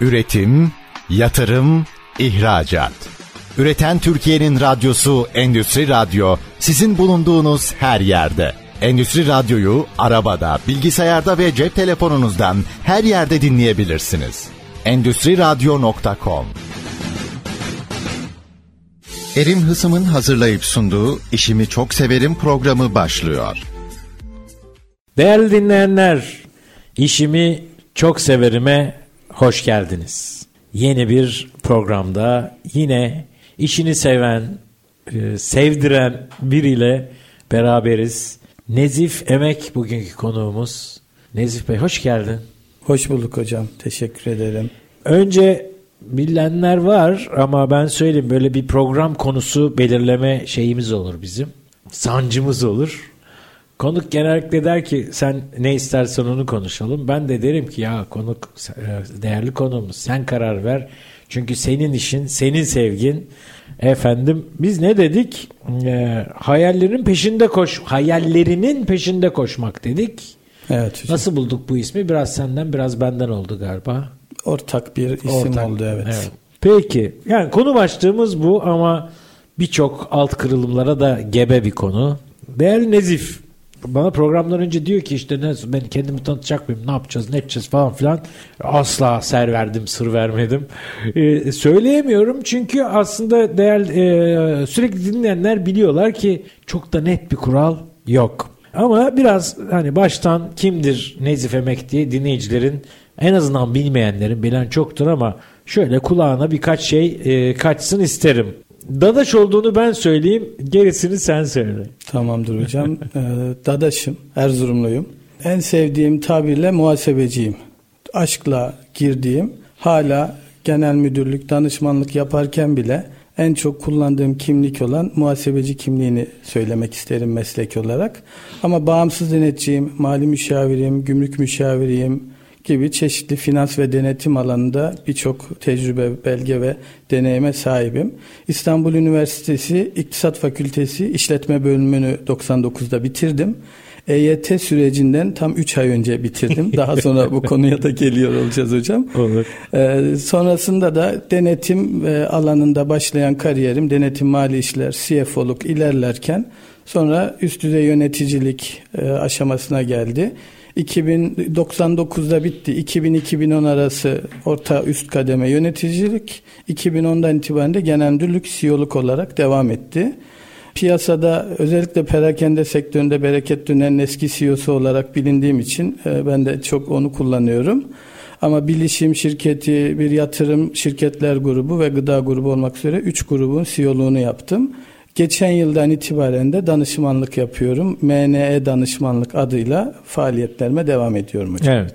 Üretim, yatırım, ihracat. Üreten Türkiye'nin radyosu Endüstri Radyo sizin bulunduğunuz her yerde. Endüstri Radyo'yu arabada, bilgisayarda ve cep telefonunuzdan her yerde dinleyebilirsiniz. Endüstri Radyo.com Erim Hısım'ın hazırlayıp sunduğu İşimi Çok Severim programı başlıyor. Değerli dinleyenler, işimi çok severime hoş geldiniz. Yeni bir programda yine işini seven, e, sevdiren biriyle beraberiz. Nezif Emek bugünkü konuğumuz. Nezif Bey hoş geldin. Hoş bulduk hocam. Teşekkür ederim. Önce bilenler var ama ben söyleyeyim böyle bir program konusu belirleme şeyimiz olur bizim. Sancımız olur. Konuk genellikle der ki sen ne istersen onu konuşalım. Ben de derim ki ya konuk e, değerli konuğumuz sen karar ver. Çünkü senin işin, senin sevgin. Efendim biz ne dedik? E, hayallerin peşinde koş, hayallerinin peşinde koşmak dedik. Evet hocam. Nasıl bulduk bu ismi? Biraz senden, biraz benden oldu galiba. Ortak bir isim Ortak. oldu evet. evet. Peki. Yani konu başlığımız bu ama birçok alt kırılımlara da gebe bir konu. Değerli Nezif, bana programdan önce diyor ki işte ne, ben kendimi tanıtacak mıyım, ne yapacağız, ne edeceğiz falan filan. Asla ser verdim, sır vermedim. Ee, söyleyemiyorum çünkü aslında değerli, e, sürekli dinleyenler biliyorlar ki çok da net bir kural yok. Ama biraz hani baştan kimdir Nezif Emek diye dinleyicilerin en azından bilmeyenlerin bilen çoktur ama şöyle kulağına birkaç şey e, kaçsın isterim. Dadaş olduğunu ben söyleyeyim, gerisini sen söyle. Tamamdır hocam. ee, dadaşım, Erzurumluyum. En sevdiğim tabirle muhasebeciyim. Aşkla girdiğim, hala genel müdürlük, danışmanlık yaparken bile en çok kullandığım kimlik olan muhasebeci kimliğini söylemek isterim meslek olarak. Ama bağımsız denetçiyim, mali müşaviriyim, gümrük müşaviriyim, gibi çeşitli finans ve denetim alanında birçok tecrübe, belge ve deneyime sahibim. İstanbul Üniversitesi İktisat Fakültesi İşletme Bölümünü 99'da bitirdim. EYT sürecinden tam 3 ay önce bitirdim. Daha sonra bu konuya da geliyor olacağız hocam. Olur. Ee, sonrasında da denetim e, alanında başlayan kariyerim denetim mali işler, CFO'luk ilerlerken sonra üst düzey yöneticilik e, aşamasına geldi. 2099'da bitti. 2000-2010 arası orta üst kademe yöneticilik. 2010'dan itibaren de genel müdürlük CEO'luk olarak devam etti. Piyasada özellikle perakende sektöründe Bereket Dünen'in eski CEO'su olarak bilindiğim için e, ben de çok onu kullanıyorum. Ama bilişim şirketi, bir yatırım şirketler grubu ve gıda grubu olmak üzere 3 grubun CEO'luğunu yaptım. Geçen yıldan itibaren de danışmanlık yapıyorum. MNE danışmanlık adıyla faaliyetlerime devam ediyorum hocam. Evet.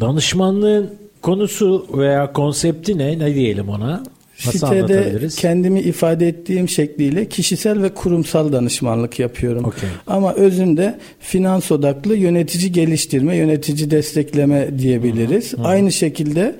Danışmanlığın konusu veya konsepti ne? Ne diyelim ona? Nasıl Sitede kendimi ifade ettiğim şekliyle kişisel ve kurumsal danışmanlık yapıyorum. Okay. Ama özünde finans odaklı yönetici geliştirme, yönetici destekleme diyebiliriz. Hı hı. Aynı şekilde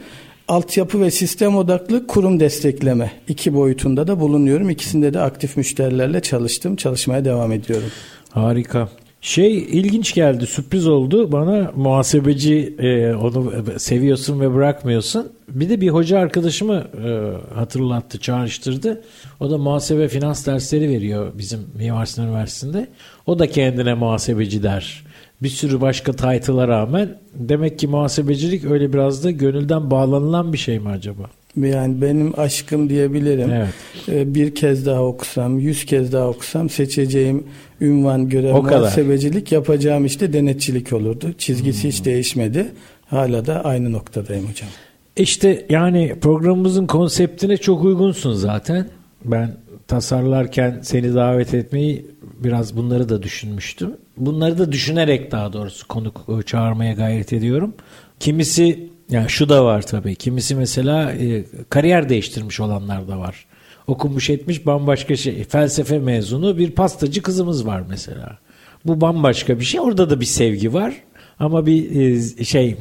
altyapı ve sistem odaklı kurum destekleme iki boyutunda da bulunuyorum. İkisinde de aktif müşterilerle çalıştım. Çalışmaya devam ediyorum. Harika. Şey ilginç geldi, sürpriz oldu. Bana muhasebeci e, onu seviyorsun ve bırakmıyorsun. Bir de bir hoca arkadaşımı e, hatırlattı, çağrıştırdı. O da muhasebe finans dersleri veriyor bizim Mimar Sinan Üniversitesi'nde. O da kendine muhasebeci der. Bir sürü başka title'a rağmen demek ki muhasebecilik öyle biraz da gönülden bağlanılan bir şey mi acaba? Yani benim aşkım diyebilirim. Evet. Ee, bir kez daha okusam, yüz kez daha okusam seçeceğim ünvan, görev, O kadar. muhasebecilik yapacağım işte denetçilik olurdu. Çizgisi hiç değişmedi. Hala da aynı noktadayım hocam. İşte yani programımızın konseptine çok uygunsun zaten. Ben tasarlarken seni davet etmeyi biraz bunları da düşünmüştüm. Bunları da düşünerek daha doğrusu konuk e, çağırmaya gayret ediyorum. Kimisi yani şu da var tabii. Kimisi mesela e, kariyer değiştirmiş olanlar da var. Okumuş etmiş bambaşka şey. Felsefe mezunu bir pastacı kızımız var mesela. Bu bambaşka bir şey. Orada da bir sevgi var. Ama bir e, şey e,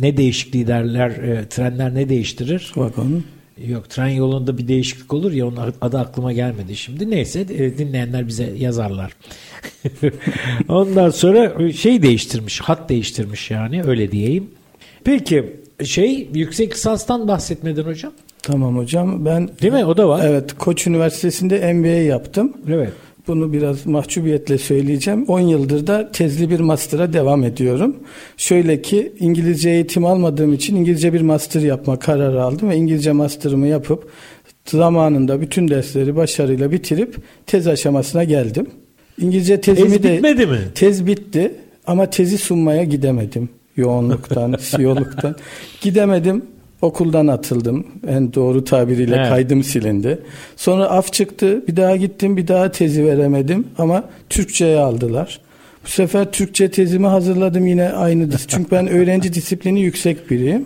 ne değişikliği derler, e, trenler ne değiştirir? Vagon. Yok tren yolunda bir değişiklik olur ya onun adı aklıma gelmedi şimdi. Neyse e, dinleyenler bize yazarlar. Ondan sonra şey değiştirmiş, hat değiştirmiş yani öyle diyeyim. Peki şey yüksek lisanstan bahsetmedin hocam. Tamam hocam. Ben Değil mi? O da var. Evet, Koç Üniversitesi'nde MBA yaptım. Evet. Bunu biraz mahcubiyetle söyleyeceğim. 10 yıldır da tezli bir master'a devam ediyorum. Şöyle ki İngilizce eğitim almadığım için İngilizce bir master yapma kararı aldım ve İngilizce master'ımı yapıp zamanında bütün dersleri başarıyla bitirip tez aşamasına geldim. İngilizce tezimi Tez de bitmedi mi? Tez bitti ama tezi sunmaya gidemedim. Yoğunluktan, siyoluktan. Gidemedim. Okuldan atıldım. En doğru tabiriyle Evet. kaydım silindi. Sonra af çıktı. Bir daha gittim. Bir daha tezi veremedim. Ama Türkçe'ye aldılar. Bu sefer Türkçe tezimi hazırladım yine aynı. Çünkü ben öğrenci disiplini yüksek biriyim.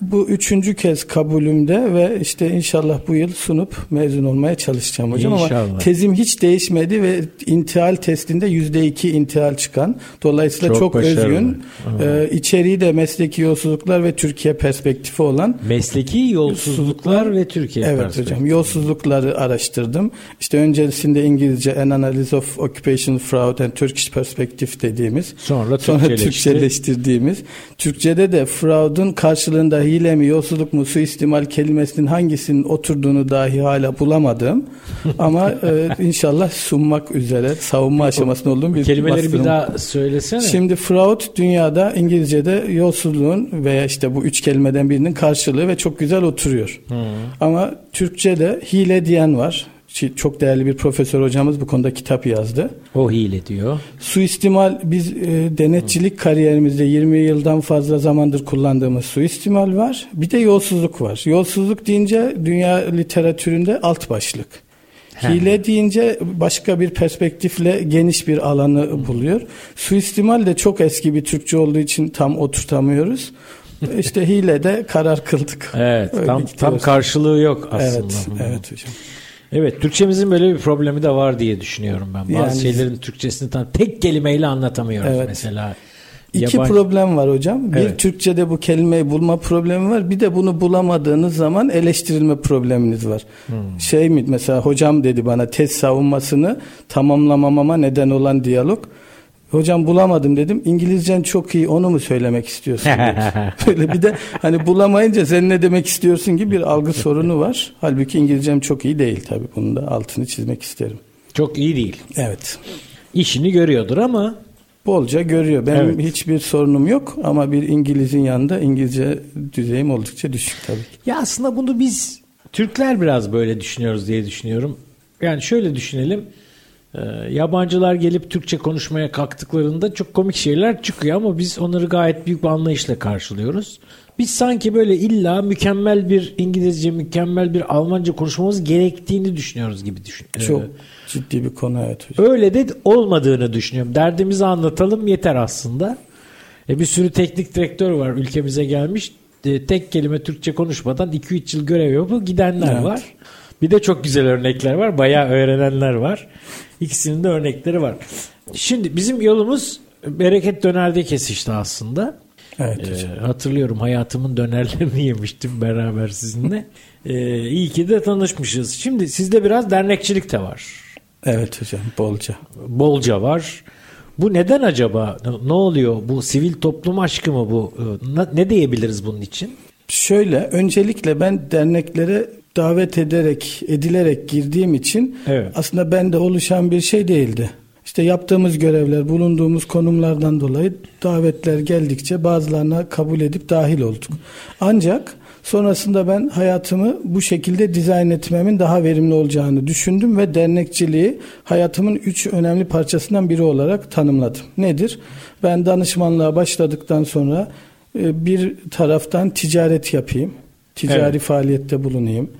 Bu üçüncü kez kabulümde ve işte inşallah bu yıl sunup mezun olmaya çalışacağım hocam ama İnşallah. tezim hiç değişmedi ve intihal testinde yüzde iki intihal çıkan. Dolayısıyla Çok çok, başarılı. özgün. Ee, içeriği de mesleki yolsuzluklar ve Türkiye perspektifi olan Mesleki yolsuzluklar ve Türkiye Evet perspektifi. hocam yolsuzlukları araştırdım. İşte öncesinde İngilizce An Analysis of Occupation Fraud and Turkish Perspective dediğimiz. Sonra Sonra Türkçeleşti. Türkçeleştirdiğimiz. Türkçede de fraud'un karşılığında hile mi, yolsuzluk mu, suistimal kelimesinin hangisinin oturduğunu dahi hala bulamadım. Ama e, inşallah sunmak üzere savunma aşamasında olduğum bir Kelimeleri bir master'ım. daha söylesene. Şimdi fraud dünyada İngilizce'de yolsuzluğun veya işte bu üç kelimeden birinin karşılığı ve çok güzel oturuyor. Ama Türkçe'de hile diyen var. Çi- Çok değerli bir profesör hocamız bu konuda kitap yazdı. o hile diyor. Suistimal biz e, denetçilik kariyerimizde 20 yıldan fazla zamandır kullandığımız suistimal var. Bir de yolsuzluk var. Yolsuzluk deyince dünya literatüründe alt başlık. He. Hile deyince başka bir perspektifle geniş bir alanı buluyor. Suistimal de çok eski bir Türkçe olduğu için tam oturtamıyoruz. İşte hile de karar kıldık. Evet. Öyle tam gidiyoruz. tam karşılığı yok aslında. Evet, Hı. evet hocam. Evet, Türkçemizin böyle bir problemi de var diye düşünüyorum ben. Bazı Yani- şeylerin Türkçesini tam tek kelimeyle anlatamıyoruz Evet. mesela. İki Yabancı- problem var hocam. Bir Evet. Türkçe'de bu kelimeyi bulma problemi var. Bir de bunu bulamadığınız zaman eleştirilme probleminiz var. Hmm. Şey mi mesela hocam dedi bana tez savunmasını tamamlamamama neden olan diyalog. Hocam bulamadım dedim. İngilizcen çok iyi onu mu söylemek istiyorsun? Böyle bir de hani bulamayınca sen ne demek istiyorsun gibi bir algı sorunu var. Halbuki İngilizcem çok iyi değil tabii. Bunun da altını çizmek isterim. Çok iyi değil. Evet. İşini görüyordur ama Bolca görüyor. Benim Evet. hiçbir sorunum yok ama bir İngiliz'in yanında İngilizce düzeyim oldukça düşük tabii. ya aslında bunu biz Türkler biraz böyle düşünüyoruz diye düşünüyorum. Yani şöyle düşünelim. Ee, yabancılar gelip Türkçe konuşmaya kalktıklarında çok komik şeyler çıkıyor ama biz onları gayet büyük bir anlayışla karşılıyoruz. Biz sanki böyle illa mükemmel bir İngilizce, mükemmel bir Almanca konuşmamız gerektiğini düşünüyoruz gibi düşün. Çok Ee, ciddi bir konu evet hocam. Öyle de olmadığını düşünüyorum. Derdimizi anlatalım yeter aslında. E bir sürü teknik direktör var ülkemize gelmiş. E, tek kelime Türkçe konuşmadan 2-3 yıl görev yapıp gidenler Evet. var. Bir de çok güzel örnekler var. Bayağı öğrenenler var. İkisinin de örnekleri var. Şimdi bizim yolumuz bereket dönerde kesişti aslında. Evet Ee, hatırlıyorum hayatımın dönerlerini yemiştim beraber sizinle. Ee, iyi ki de tanışmışız. Şimdi sizde biraz dernekçilik de var Evet hocam bolca. bolca var. Bu neden acaba? Ne oluyor? Bu sivil toplum aşkı mı bu? Ne- Ne diyebiliriz bunun için? Şöyle öncelikle ben derneklere davet ederek edilerek girdiğim için Evet. aslında bende oluşan bir şey değildi. İşte yaptığımız görevler, bulunduğumuz konumlardan dolayı davetler geldikçe bazılarına kabul edip dahil olduk. Ancak sonrasında ben hayatımı bu şekilde dizayn etmemin daha verimli olacağını düşündüm ve dernekçiliği hayatımın üç önemli parçasından biri olarak tanımladım. Nedir? Ben danışmanlığa başladıktan sonra e, bir taraftan ticaret yapayım. Ticari Evet. faaliyette bulunayım.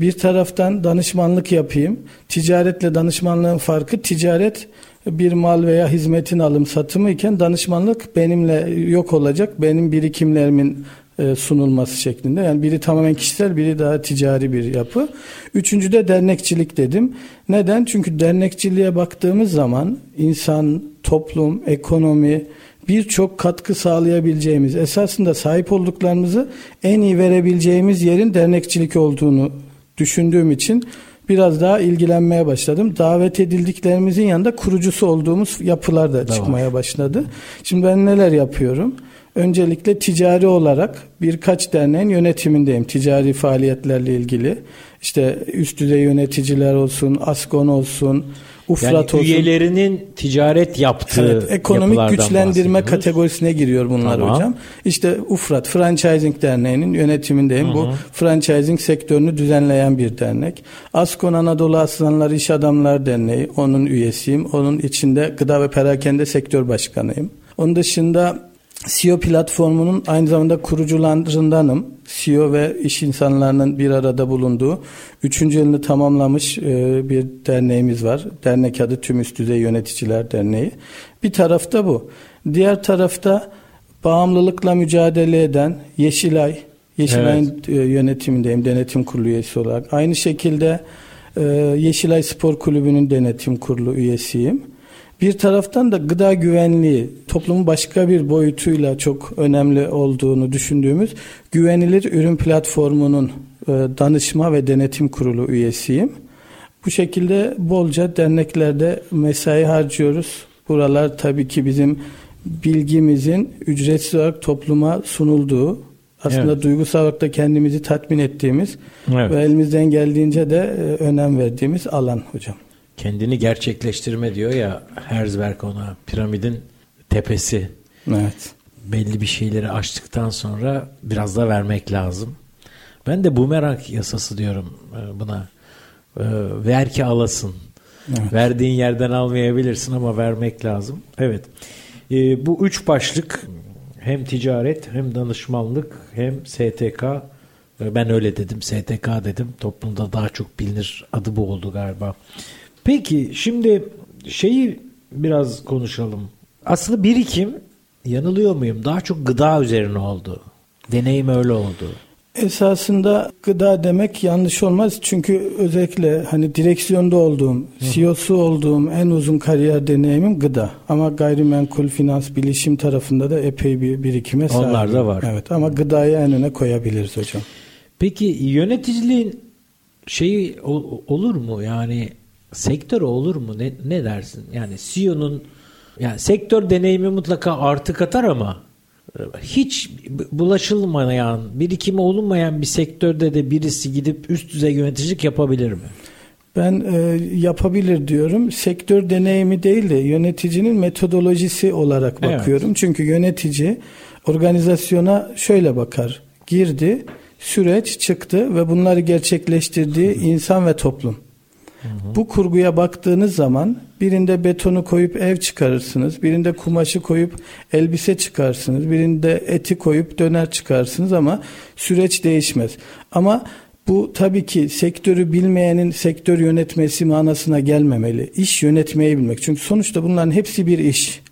Bir taraftan danışmanlık yapayım. Ticaretle danışmanlığın farkı ticaret bir mal veya hizmetin alım satımı iken danışmanlık benimle yok olacak. Benim birikimlerimin e, sunulması şeklinde. Yani biri tamamen kişisel, biri daha ticari bir yapı. Üçüncü de dernekçilik dedim. Neden? Çünkü dernekçiliğe baktığımız zaman insan, toplum, ekonomi birçok katkı sağlayabileceğimiz, esasında sahip olduklarımızı en iyi verebileceğimiz yerin dernekçilik olduğunu düşündüğüm için biraz daha ilgilenmeye başladım. Davet edildiklerimizin yanında kurucusu olduğumuz yapılar da çıkmaya başladı. Şimdi ben neler yapıyorum? Öncelikle ticari olarak birkaç derneğin yönetimindeyim. Ticari faaliyetlerle ilgili. İşte üst düzey yöneticiler olsun, ASKON olsun, Ufrat yani olsun. üyelerinin ticaret yaptığı Evet, ekonomik güçlendirme kategorisine giriyor bunlar Tamam. hocam. İşte Ufrat Franchising Derneği'nin yönetimindeyim. Bu franchising sektörünü düzenleyen bir dernek. Askon Anadolu Aslanları İş Adamlar Derneği onun üyesiyim. Onun içinde gıda ve perakende sektör başkanıyım. Onun dışında CEO platformunun aynı zamanda kurucularındanım. CEO ve iş insanlarının bir arada bulunduğu 3. yılını tamamlamış e, bir derneğimiz var. Dernek adı Tüm Üst Düzey Yöneticiler Derneği. Bir tarafta bu. Diğer tarafta bağımlılıkla mücadele eden Yeşilay, Yeşilay'ın e, yönetimindeyim denetim kurulu üyesi olarak. Aynı şekilde e, Yeşilay Spor Kulübü'nün denetim kurulu üyesiyim. Bir taraftan da gıda güvenliği toplumun başka bir boyutuyla çok önemli olduğunu düşündüğümüz güvenilir ürün platformunun e, danışma ve denetim kurulu üyesiyim. Bu şekilde bolca derneklerde mesai harcıyoruz. Buralar tabii ki bizim bilgimizin ücretsiz olarak topluma sunulduğu, aslında Evet. duygusal olarak da kendimizi tatmin ettiğimiz Evet. ve elimizden geldiğince de e, önem verdiğimiz alan hocam. Kendini gerçekleştirme diyor ya Herzberg ona piramidin tepesi. Evet. Belli bir şeyleri aştıktan sonra biraz da vermek lazım. Ben de bumerang yasası diyorum e, buna. E, Ver ki alasın. Evet. Verdiğin yerden almayabilirsin ama vermek lazım. Evet. E, bu üç başlık hem ticaret hem danışmanlık hem STK ben öyle dedim STK dedim toplumda daha çok bilinir adı bu oldu galiba. Peki şimdi şeyi biraz konuşalım. Aslında birikim yanılıyor muyum? Daha çok gıda üzerine oldu. Deneyim öyle oldu. Esasında gıda demek yanlış olmaz. Çünkü özellikle hani direksiyonda olduğum, CEO'su olduğum en uzun kariyer deneyimim gıda. Ama gayrimenkul, finans, bilişim tarafında da epey bir birikime sahibim. Onlar da var. Evet ama gıdayı en öne koyabiliriz hocam. Peki yöneticiliğin şeyi olur mu? Yani sektör olur mu? Ne, ne dersin? Yani CEO'nun yani sektör deneyimi mutlaka artı katar ama hiç bulaşılmayan, birikimi olunmayan bir sektörde de birisi gidip üst düzey yöneticilik yapabilir mi? Ben e, yapabilir diyorum. Sektör deneyimi değil de yöneticinin metodolojisi olarak Evet. bakıyorum. Çünkü yönetici organizasyona şöyle bakar. Girdi, süreç çıktı ve bunları gerçekleştirdiği insan ve toplum. Bu kurguya baktığınız zaman birinde betonu koyup ev çıkarırsınız, birinde kumaşı koyup elbise çıkarsınız, birinde eti koyup döner çıkarsınız ama süreç değişmez. Ama bu tabii ki sektörü bilmeyenin sektör yönetmesi manasına gelmemeli. İş yönetmeyi bilmek. Çünkü sonuçta bunların hepsi bir iş.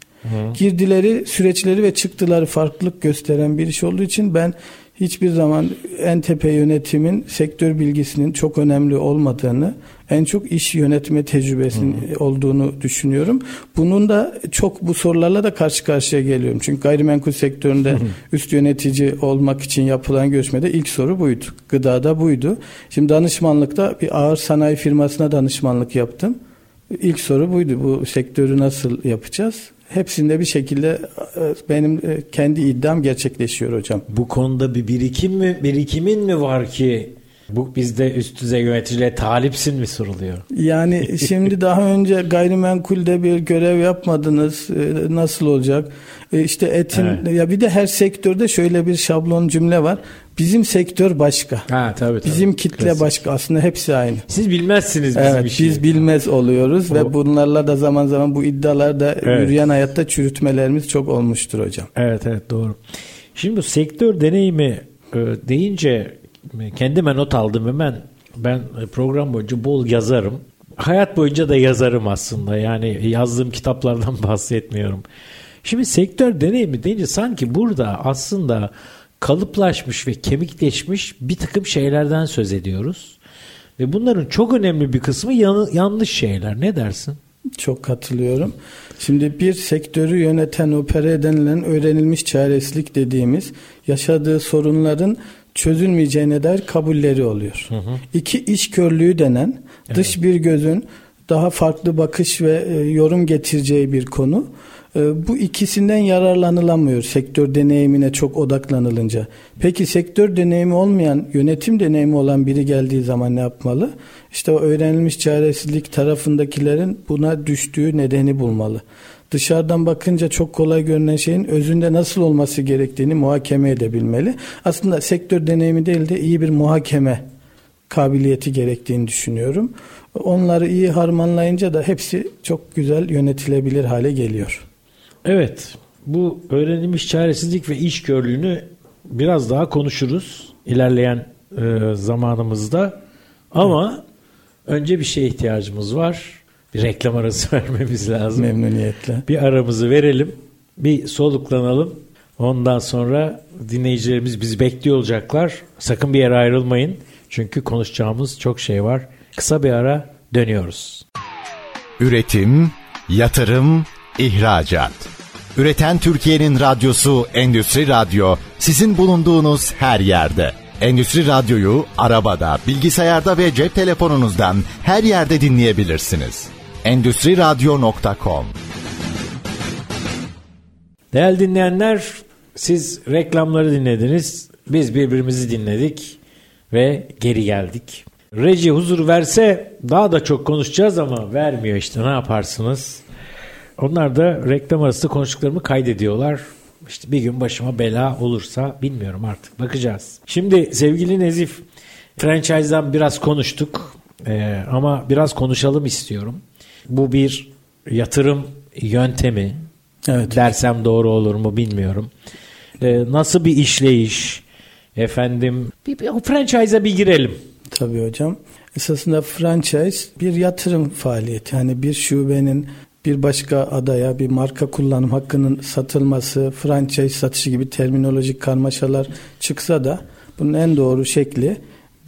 Girdileri, süreçleri ve çıktıları farklılık gösteren bir iş olduğu için ben hiçbir zaman en tepe yönetimin sektör bilgisinin çok önemli olmadığını, en çok iş yönetme tecrübesinin olduğunu düşünüyorum. Bunun da çok bu sorularla da karşı karşıya geliyorum. Çünkü gayrimenkul sektöründe üst yönetici olmak için yapılan görüşmede ilk soru buydu. Gıdada buydu. Şimdi danışmanlıkta bir ağır sanayi firmasına danışmanlık yaptım. İlk soru buydu. Bu sektörü nasıl yapacağız? Hepsinde bir şekilde e, benim e, kendi iddiam gerçekleşiyor hocam. Bu konuda bir birikim mi, birikimin mi var ki bu bizde üst düzey yöneticiliğe talipsin mi soruluyor? Yani şimdi daha önce gayrimenkulde bir görev yapmadınız. E, Nasıl olacak? E, İşte etin Evet. ya bir de her sektörde şöyle bir şablon cümle var. Bizim sektör başka. Ha tabii tabii. Bizim kitle Klasik. başka. Aslında hepsi aynı. Siz bilmezsiniz bizim Evet işi. biz bilmez oluyoruz O- ve bunlarla da zaman zaman bu iddialarda Evet. yürüyen hayatta çürütmelerimiz çok olmuştur hocam. Evet evet doğru. Şimdi bu sektör deneyimi e, deyince kendime not aldım hemen. Ben e, program boyunca bol yazarım. Hayat boyunca da yazarım aslında. Yani yazdığım kitaplardan bahsetmiyorum. Şimdi sektör deneyimi deyince sanki burada aslında kalıplaşmış ve kemikleşmiş bir takım şeylerden söz ediyoruz. Ve bunların çok önemli bir kısmı yan- yanlış şeyler. Ne dersin? Çok katılıyorum. Şimdi bir sektörü yöneten, opere edilen öğrenilmiş çaresizlik dediğimiz yaşadığı sorunların çözülmeyeceğine dair kabulleri oluyor. İki iş körlüğü denen dış bir gözün daha farklı bakış ve e, yorum getireceği bir konu. E, bu ikisinden yararlanılamıyor sektör deneyimine çok odaklanılınca. Peki sektör deneyimi olmayan, yönetim deneyimi olan biri geldiği zaman ne yapmalı? İşte o öğrenilmiş çaresizlik tarafındakilerin buna düştüğü nedeni bulmalı. Dışarıdan bakınca çok kolay görünen şeyin özünde nasıl olması gerektiğini muhakeme edebilmeli. Aslında sektör deneyimi değil de iyi bir muhakeme kabiliyeti gerektiğini düşünüyorum. Onları iyi harmanlayınca da hepsi çok güzel yönetilebilir hale geliyor. Evet. Bu öğrenilmiş çaresizlik ve işgörlüğünü biraz daha konuşuruz ilerleyen e, zamanımızda. Ama evet. önce bir şeye ihtiyacımız var. Bir reklam arası vermemiz lazım. Memnuniyetle. Bir aramızı verelim. Bir soluklanalım. Ondan sonra dinleyicilerimiz bizi bekliyor olacaklar. Sakın bir yere ayrılmayın. Çünkü konuşacağımız çok şey var. Kısa bir ara dönüyoruz. Üretim, yatırım, ihracat. Üreten Türkiye'nin radyosu Endüstri Radyo sizin bulunduğunuz her yerde. Endüstri Radyo'yu arabada, bilgisayarda ve cep telefonunuzdan her yerde dinleyebilirsiniz. Endüstri Radyo.com Değerli dinleyenler, siz reklamları dinlediniz, biz birbirimizi dinledik ve geri geldik. Reji huzur verse daha da çok konuşacağız ama vermiyor işte ne yaparsınız? Onlar da reklam arası konuştuklarımı kaydediyorlar. İşte bir gün başıma bela olursa bilmiyorum artık bakacağız. Şimdi sevgili Nezif franchise'dan biraz konuştuk ee, ama biraz konuşalım istiyorum. Bu bir yatırım yöntemi. Evet. Dersem doğru olur mu bilmiyorum. Ee, nasıl bir işleyiş? Efendim bir, bir, franchise'a bir girelim. Tabii hocam. Esasında franchise bir yatırım faaliyeti. Yani bir şubenin bir başka adaya bir marka kullanım hakkının satılması, franchise satışı gibi terminolojik karmaşalar çıksa da bunun en doğru şekli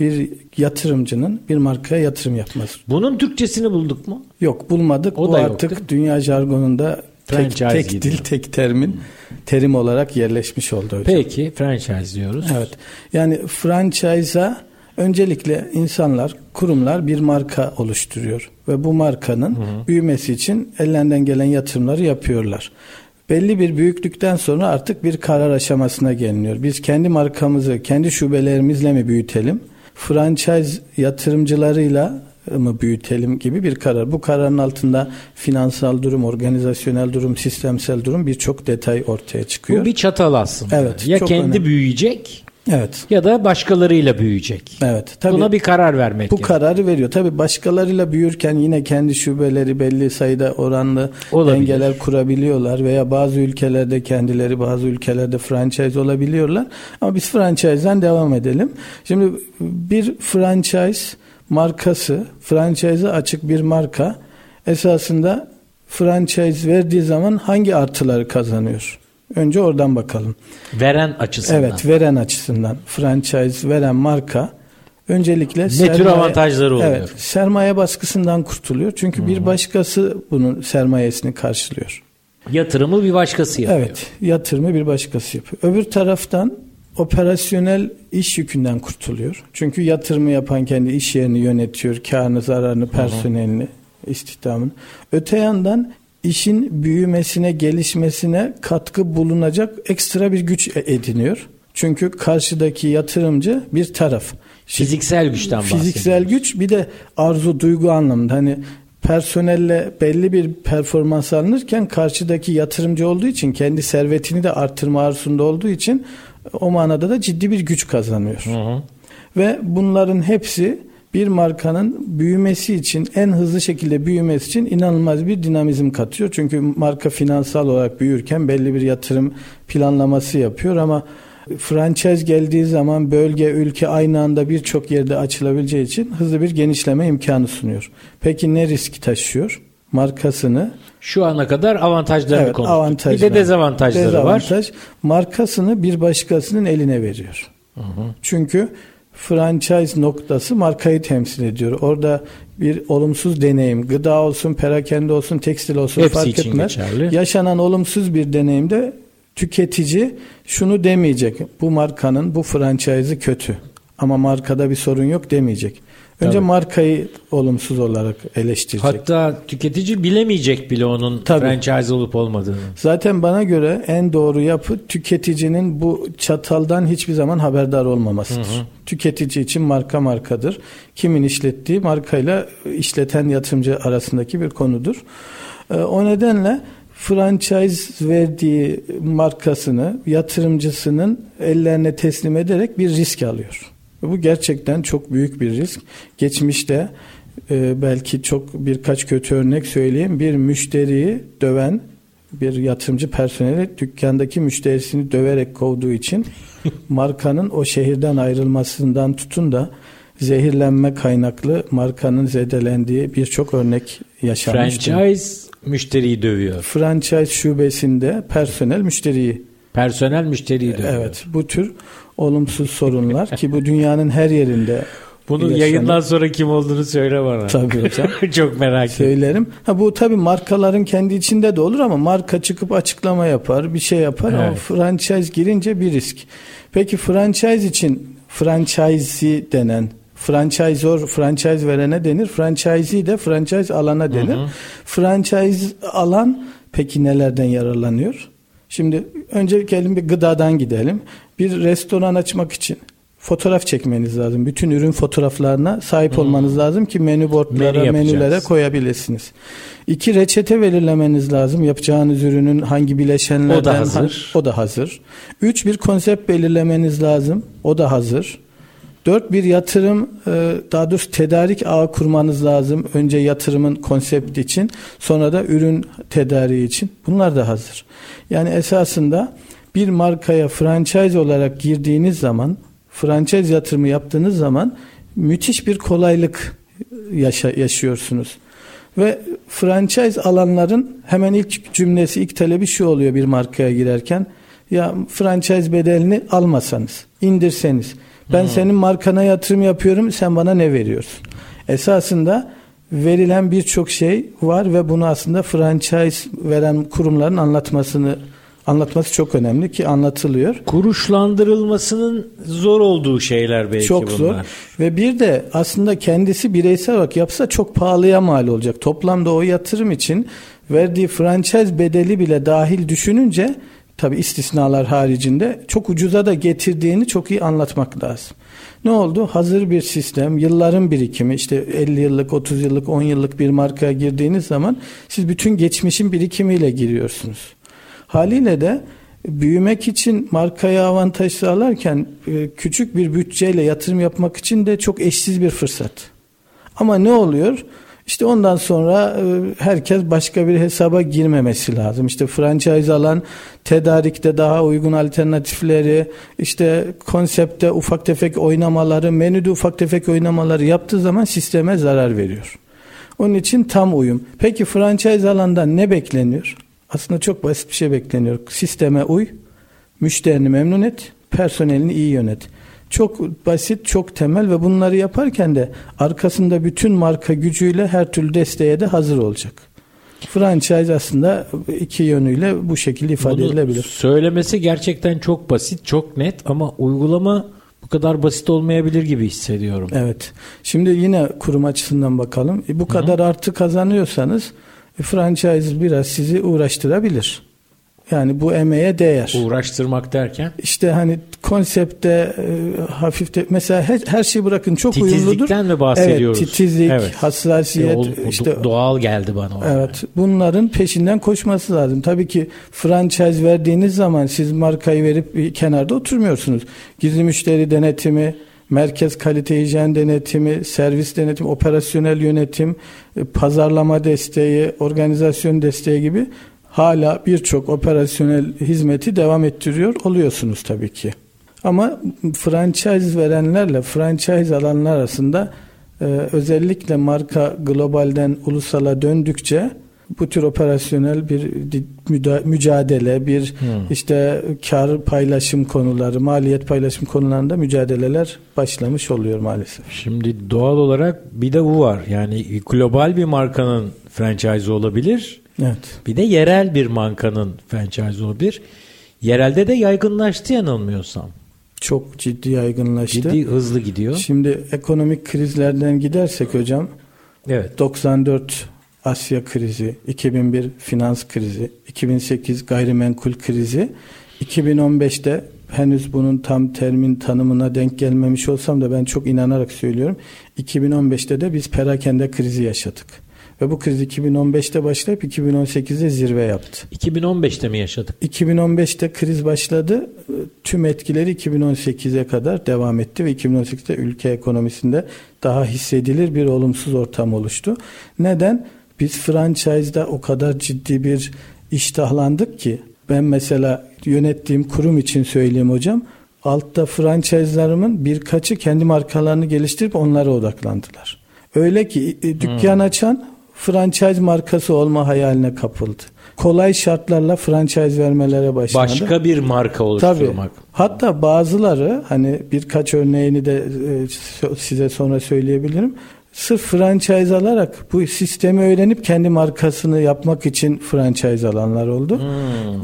bir yatırımcının bir markaya yatırım yapması. Bunun Türkçesini bulduk mu? Yok bulmadık. O Bu da artık yok, dünya jargonunda tek, tek dil, tek termin, terim olarak yerleşmiş oldu hocam. Peki franchise diyoruz. Evet. Yani franchise'a öncelikle insanlar, kurumlar bir marka oluşturuyor ve bu markanın hı hı. büyümesi için ellerinden gelen yatırımları yapıyorlar. Belli bir büyüklükten sonra artık bir karar aşamasına geliniyor. Biz kendi markamızı kendi şubelerimizle mi büyütelim? Franchise yatırımcılarıyla mı büyütelim gibi bir karar. Bu kararın altında finansal durum, organizasyonel durum, sistemsel durum birçok detay ortaya çıkıyor. Bu bir çatal aslında. Evet. Ya kendi önemli. büyüyecek Evet. Ya da başkalarıyla büyüyecek. Evet. Tabii, Buna bir karar vermek Bu gerekiyor. kararı veriyor. Tabii başkalarıyla büyürken yine kendi şubeleri belli sayıda oranlı Olabilir. dengeler kurabiliyorlar veya bazı ülkelerde kendileri bazı ülkelerde franchise olabiliyorlar. Ama biz franchise'den devam edelim. Şimdi bir franchise markası, franchise'a açık bir marka esasında franchise verdiği zaman hangi artıları kazanıyor? Önce oradan bakalım. Veren açısından. Evet, veren açısından. Franchise veren marka öncelikle ne sermaye, tür avantajları oluyor? Evet, sermaye baskısından kurtuluyor. Çünkü hmm. bir başkası bunun sermayesini karşılıyor. Yatırımı bir başkası yapıyor. Evet, yatırımı bir başkası yapıyor. Öbür taraftan operasyonel iş yükünden kurtuluyor. Çünkü yatırımı yapan kendi iş yerini yönetiyor, karını, zararını, personelini, istihdamını. Öte yandan işin büyümesine, gelişmesine katkı bulunacak ekstra bir güç e, ediniyor. Çünkü karşıdaki yatırımcı bir taraf. Fiziksel güçten Fiziksel güç bir de arzu, duygu anlamında. Hani personelle belli bir performans alınırken karşıdaki yatırımcı olduğu için kendi servetini de artırma arzusunda olduğu için o manada da ciddi bir güç kazanıyor. Hı hı. Ve bunların hepsi bir markanın büyümesi için en hızlı şekilde büyümesi için inanılmaz bir dinamizm katıyor. Çünkü marka finansal olarak büyürken belli bir yatırım planlaması yapıyor ama franchise geldiği zaman bölge, ülke aynı anda birçok yerde açılabileceği için hızlı bir genişleme imkanı sunuyor. Peki ne riski taşıyor? Markasını şu ana kadar avantajlarını evet, konuştuk. Avantaj bir de dezavantajları Dezavantaj, var. Markasını bir başkasının eline veriyor. Hı hı. Çünkü franchise noktası markayı temsil ediyor. Orada bir olumsuz deneyim, gıda olsun, perakende olsun, tekstil olsun Hepsi fark etmez. Geçerli. Yaşanan olumsuz bir deneyimde tüketici şunu demeyecek. Bu markanın, bu franchise'ı kötü. ama markada bir sorun yok demeyecek. Önce Tabii. markayı olumsuz olarak eleştirecek. Hatta tüketici bilemeyecek bile onun Tabii. franchise olup olmadığını. Zaten bana göre en doğru yapı tüketicinin bu çataldan hiçbir zaman haberdar olmamasıdır. Tüketici için marka markadır. Kimin işlettiği markayla işleten yatırımcı arasındaki bir konudur. Ee, O nedenle franchise verdiği markasını yatırımcısının ellerine teslim ederek bir risk alıyor. Ve Bu gerçekten çok büyük bir risk. Geçmişte e, belki çok birkaç kötü örnek söyleyeyim. Bir müşteriyi döven bir yatırımcı personeli dükkandaki müşterisini döverek kovduğu için markanın o şehirden ayrılmasından tutun da zehirlenme kaynaklı markanın zedelendiği birçok örnek yaşanmıştı. Franchise müşteriyi dövüyor. Franchise şubesinde personel müşteriyi Personel müşteriyi dövüyor. evet bu tür olumsuz sorunlar ki bu dünyanın her yerinde Bunu yaşanıyor. yayından sonra kim olduğunu söyle bana. Tabii hocam. Çok merak ettim. söylerim. Ha bu tabii markaların kendi içinde de olur ama marka çıkıp açıklama yapar, bir şey yapar ama Evet. franchise girince bir risk. Peki franchise için franchisee denen franchisor franchise verene denir. Franchisee de franchise alana denir. Franchise alan peki nelerden yararlanıyor? Şimdi önce gelin bir gıdadan gidelim. Bir restoran açmak için fotoğraf çekmeniz lazım. Bütün ürün fotoğraflarına sahip olmanız lazım ki menü boardlara, Menü menülere koyabilirsiniz. İki reçete belirlemeniz lazım. Yapacağınız ürünün hangi bileşenlerden O da hazır. o da hazır. Üç bir konsept belirlemeniz lazım. O da hazır. Dört bir yatırım e, daha doğrusu tedarik ağı kurmanız lazım. Önce yatırımın konsepti için sonra da ürün tedariği için. Bunlar da hazır. Yani esasında bir markaya franchise olarak girdiğiniz zaman franchise yatırımı yaptığınız zaman müthiş bir kolaylık yaşa- yaşıyorsunuz. Ve franchise alanların hemen ilk cümlesi, ilk talebi şu oluyor bir markaya girerken. Ya franchise bedelini almasanız, indirseniz. Ben senin markana yatırım yapıyorum, sen bana ne veriyorsun? Esasında verilen birçok şey var ve bunu aslında franchise veren kurumların anlatmasını anlatması çok önemli ki anlatılıyor. Kuruşlandırılmasının zor olduğu şeyler belki çok bunlar. zor. Ve bir de aslında kendisi bireysel olarak yapsa çok pahalıya mal olacak. Toplamda o yatırım için verdiği franchise bedeli bile dahil düşününce tabi istisnalar haricinde çok ucuza da getirdiğini çok iyi anlatmak lazım. Ne oldu? Hazır bir sistem, yılların birikimi, işte 50 yıllık, 30 yıllık, 10 yıllık bir markaya girdiğiniz zaman siz bütün geçmişin birikimiyle giriyorsunuz. Haliyle de büyümek için markaya avantaj sağlarken e, küçük bir bütçeyle yatırım yapmak için de çok eşsiz bir fırsat. Ama ne oluyor? İşte ondan sonra e, herkes başka bir hesaba girmemesi lazım. İşte franchise alan tedarikte daha uygun alternatifleri, işte konsepte ufak tefek oynamaları, menüde ufak tefek oynamaları yaptığı zaman sisteme zarar veriyor. Onun için tam uyum. Peki franchise alandan ne bekleniyor? Aslında çok basit bir şey bekleniyor. Sisteme uy, müşterini memnun et, personelini iyi yönet. Çok basit, çok temel ve bunları yaparken de arkasında bütün marka gücüyle her türlü desteğe de hazır olacak. Franchise aslında iki yönüyle bu şekilde ifade Bunu edilebilir. Söylemesi gerçekten çok basit, çok net ama uygulama bu kadar basit olmayabilir gibi hissediyorum. Evet. Şimdi yine kurum açısından bakalım. E, bu kadar artı kazanıyorsanız e, franchise biraz sizi uğraştırabilir. Yani bu emeğe değer. Uğraştırmak derken İşte hani konsepte e, hafif de mesela her, her şeyi bırakın çok uyumludur. titizlikten mi bahsediyoruz? Evet, titizlik, Evet. hassasiyet, E, o- işte doğal geldi bana. o. Evet. Bunların peşinden koşması lazım. Tabii ki franchise verdiğiniz zaman siz markayı verip bir kenarda oturmuyorsunuz. Gizli müşteri denetimi, merkez kalite hijyen denetimi, servis denetimi, operasyonel yönetim, e, pazarlama desteği, organizasyon desteği gibi hala birçok operasyonel hizmeti devam ettiriyor oluyorsunuz tabii ki. Ama franchise verenlerle franchise alanlar arasında e, özellikle marka globalden ulusala döndükçe bu tür operasyonel bir mücadele, bir işte kar paylaşım konuları, maliyet paylaşım konularında mücadeleler başlamış oluyor maalesef. Şimdi doğal olarak bir de bu var. Yani global bir markanın franchise olabilir. Evet. Bir de yerel bir markanın franchise olabilir. Yerelde de yaygınlaştı yanılmıyorsam. Çok ciddi yaygınlaştı. Ciddi hızlı gidiyor. Şimdi ekonomik krizlerden gidersek hocam Evet. 94 Asya krizi, 2001 finans krizi, 2008 gayrimenkul krizi, 2015'te henüz bunun tam termin tanımına denk gelmemiş olsam da ben çok inanarak söylüyorum. 2015'te de biz perakende krizi yaşadık. Ve bu kriz 2015'te başlayıp 2018'de zirve yaptı. 2015'te mi yaşadık? 2015'te kriz başladı. Tüm etkileri 2018'e kadar devam etti ve 2018'de ülke ekonomisinde daha hissedilir bir olumsuz ortam oluştu. Neden? Biz franchise'da o kadar ciddi bir iştahlandık ki ben mesela yönettiğim kurum için söyleyeyim hocam. Altta franchise'larımın birkaçı kendi markalarını geliştirip onlara odaklandılar. Öyle ki e, dükkan açan franchise markası olma hayaline kapıldı. Kolay şartlarla franchise vermelere başladı. Başka bir marka Tabii. oluşturmak. Hatta bazıları hani birkaç örneğini de e, size sonra söyleyebilirim. Sırf franchise alarak bu sistemi öğrenip kendi markasını yapmak için franchise alanlar oldu.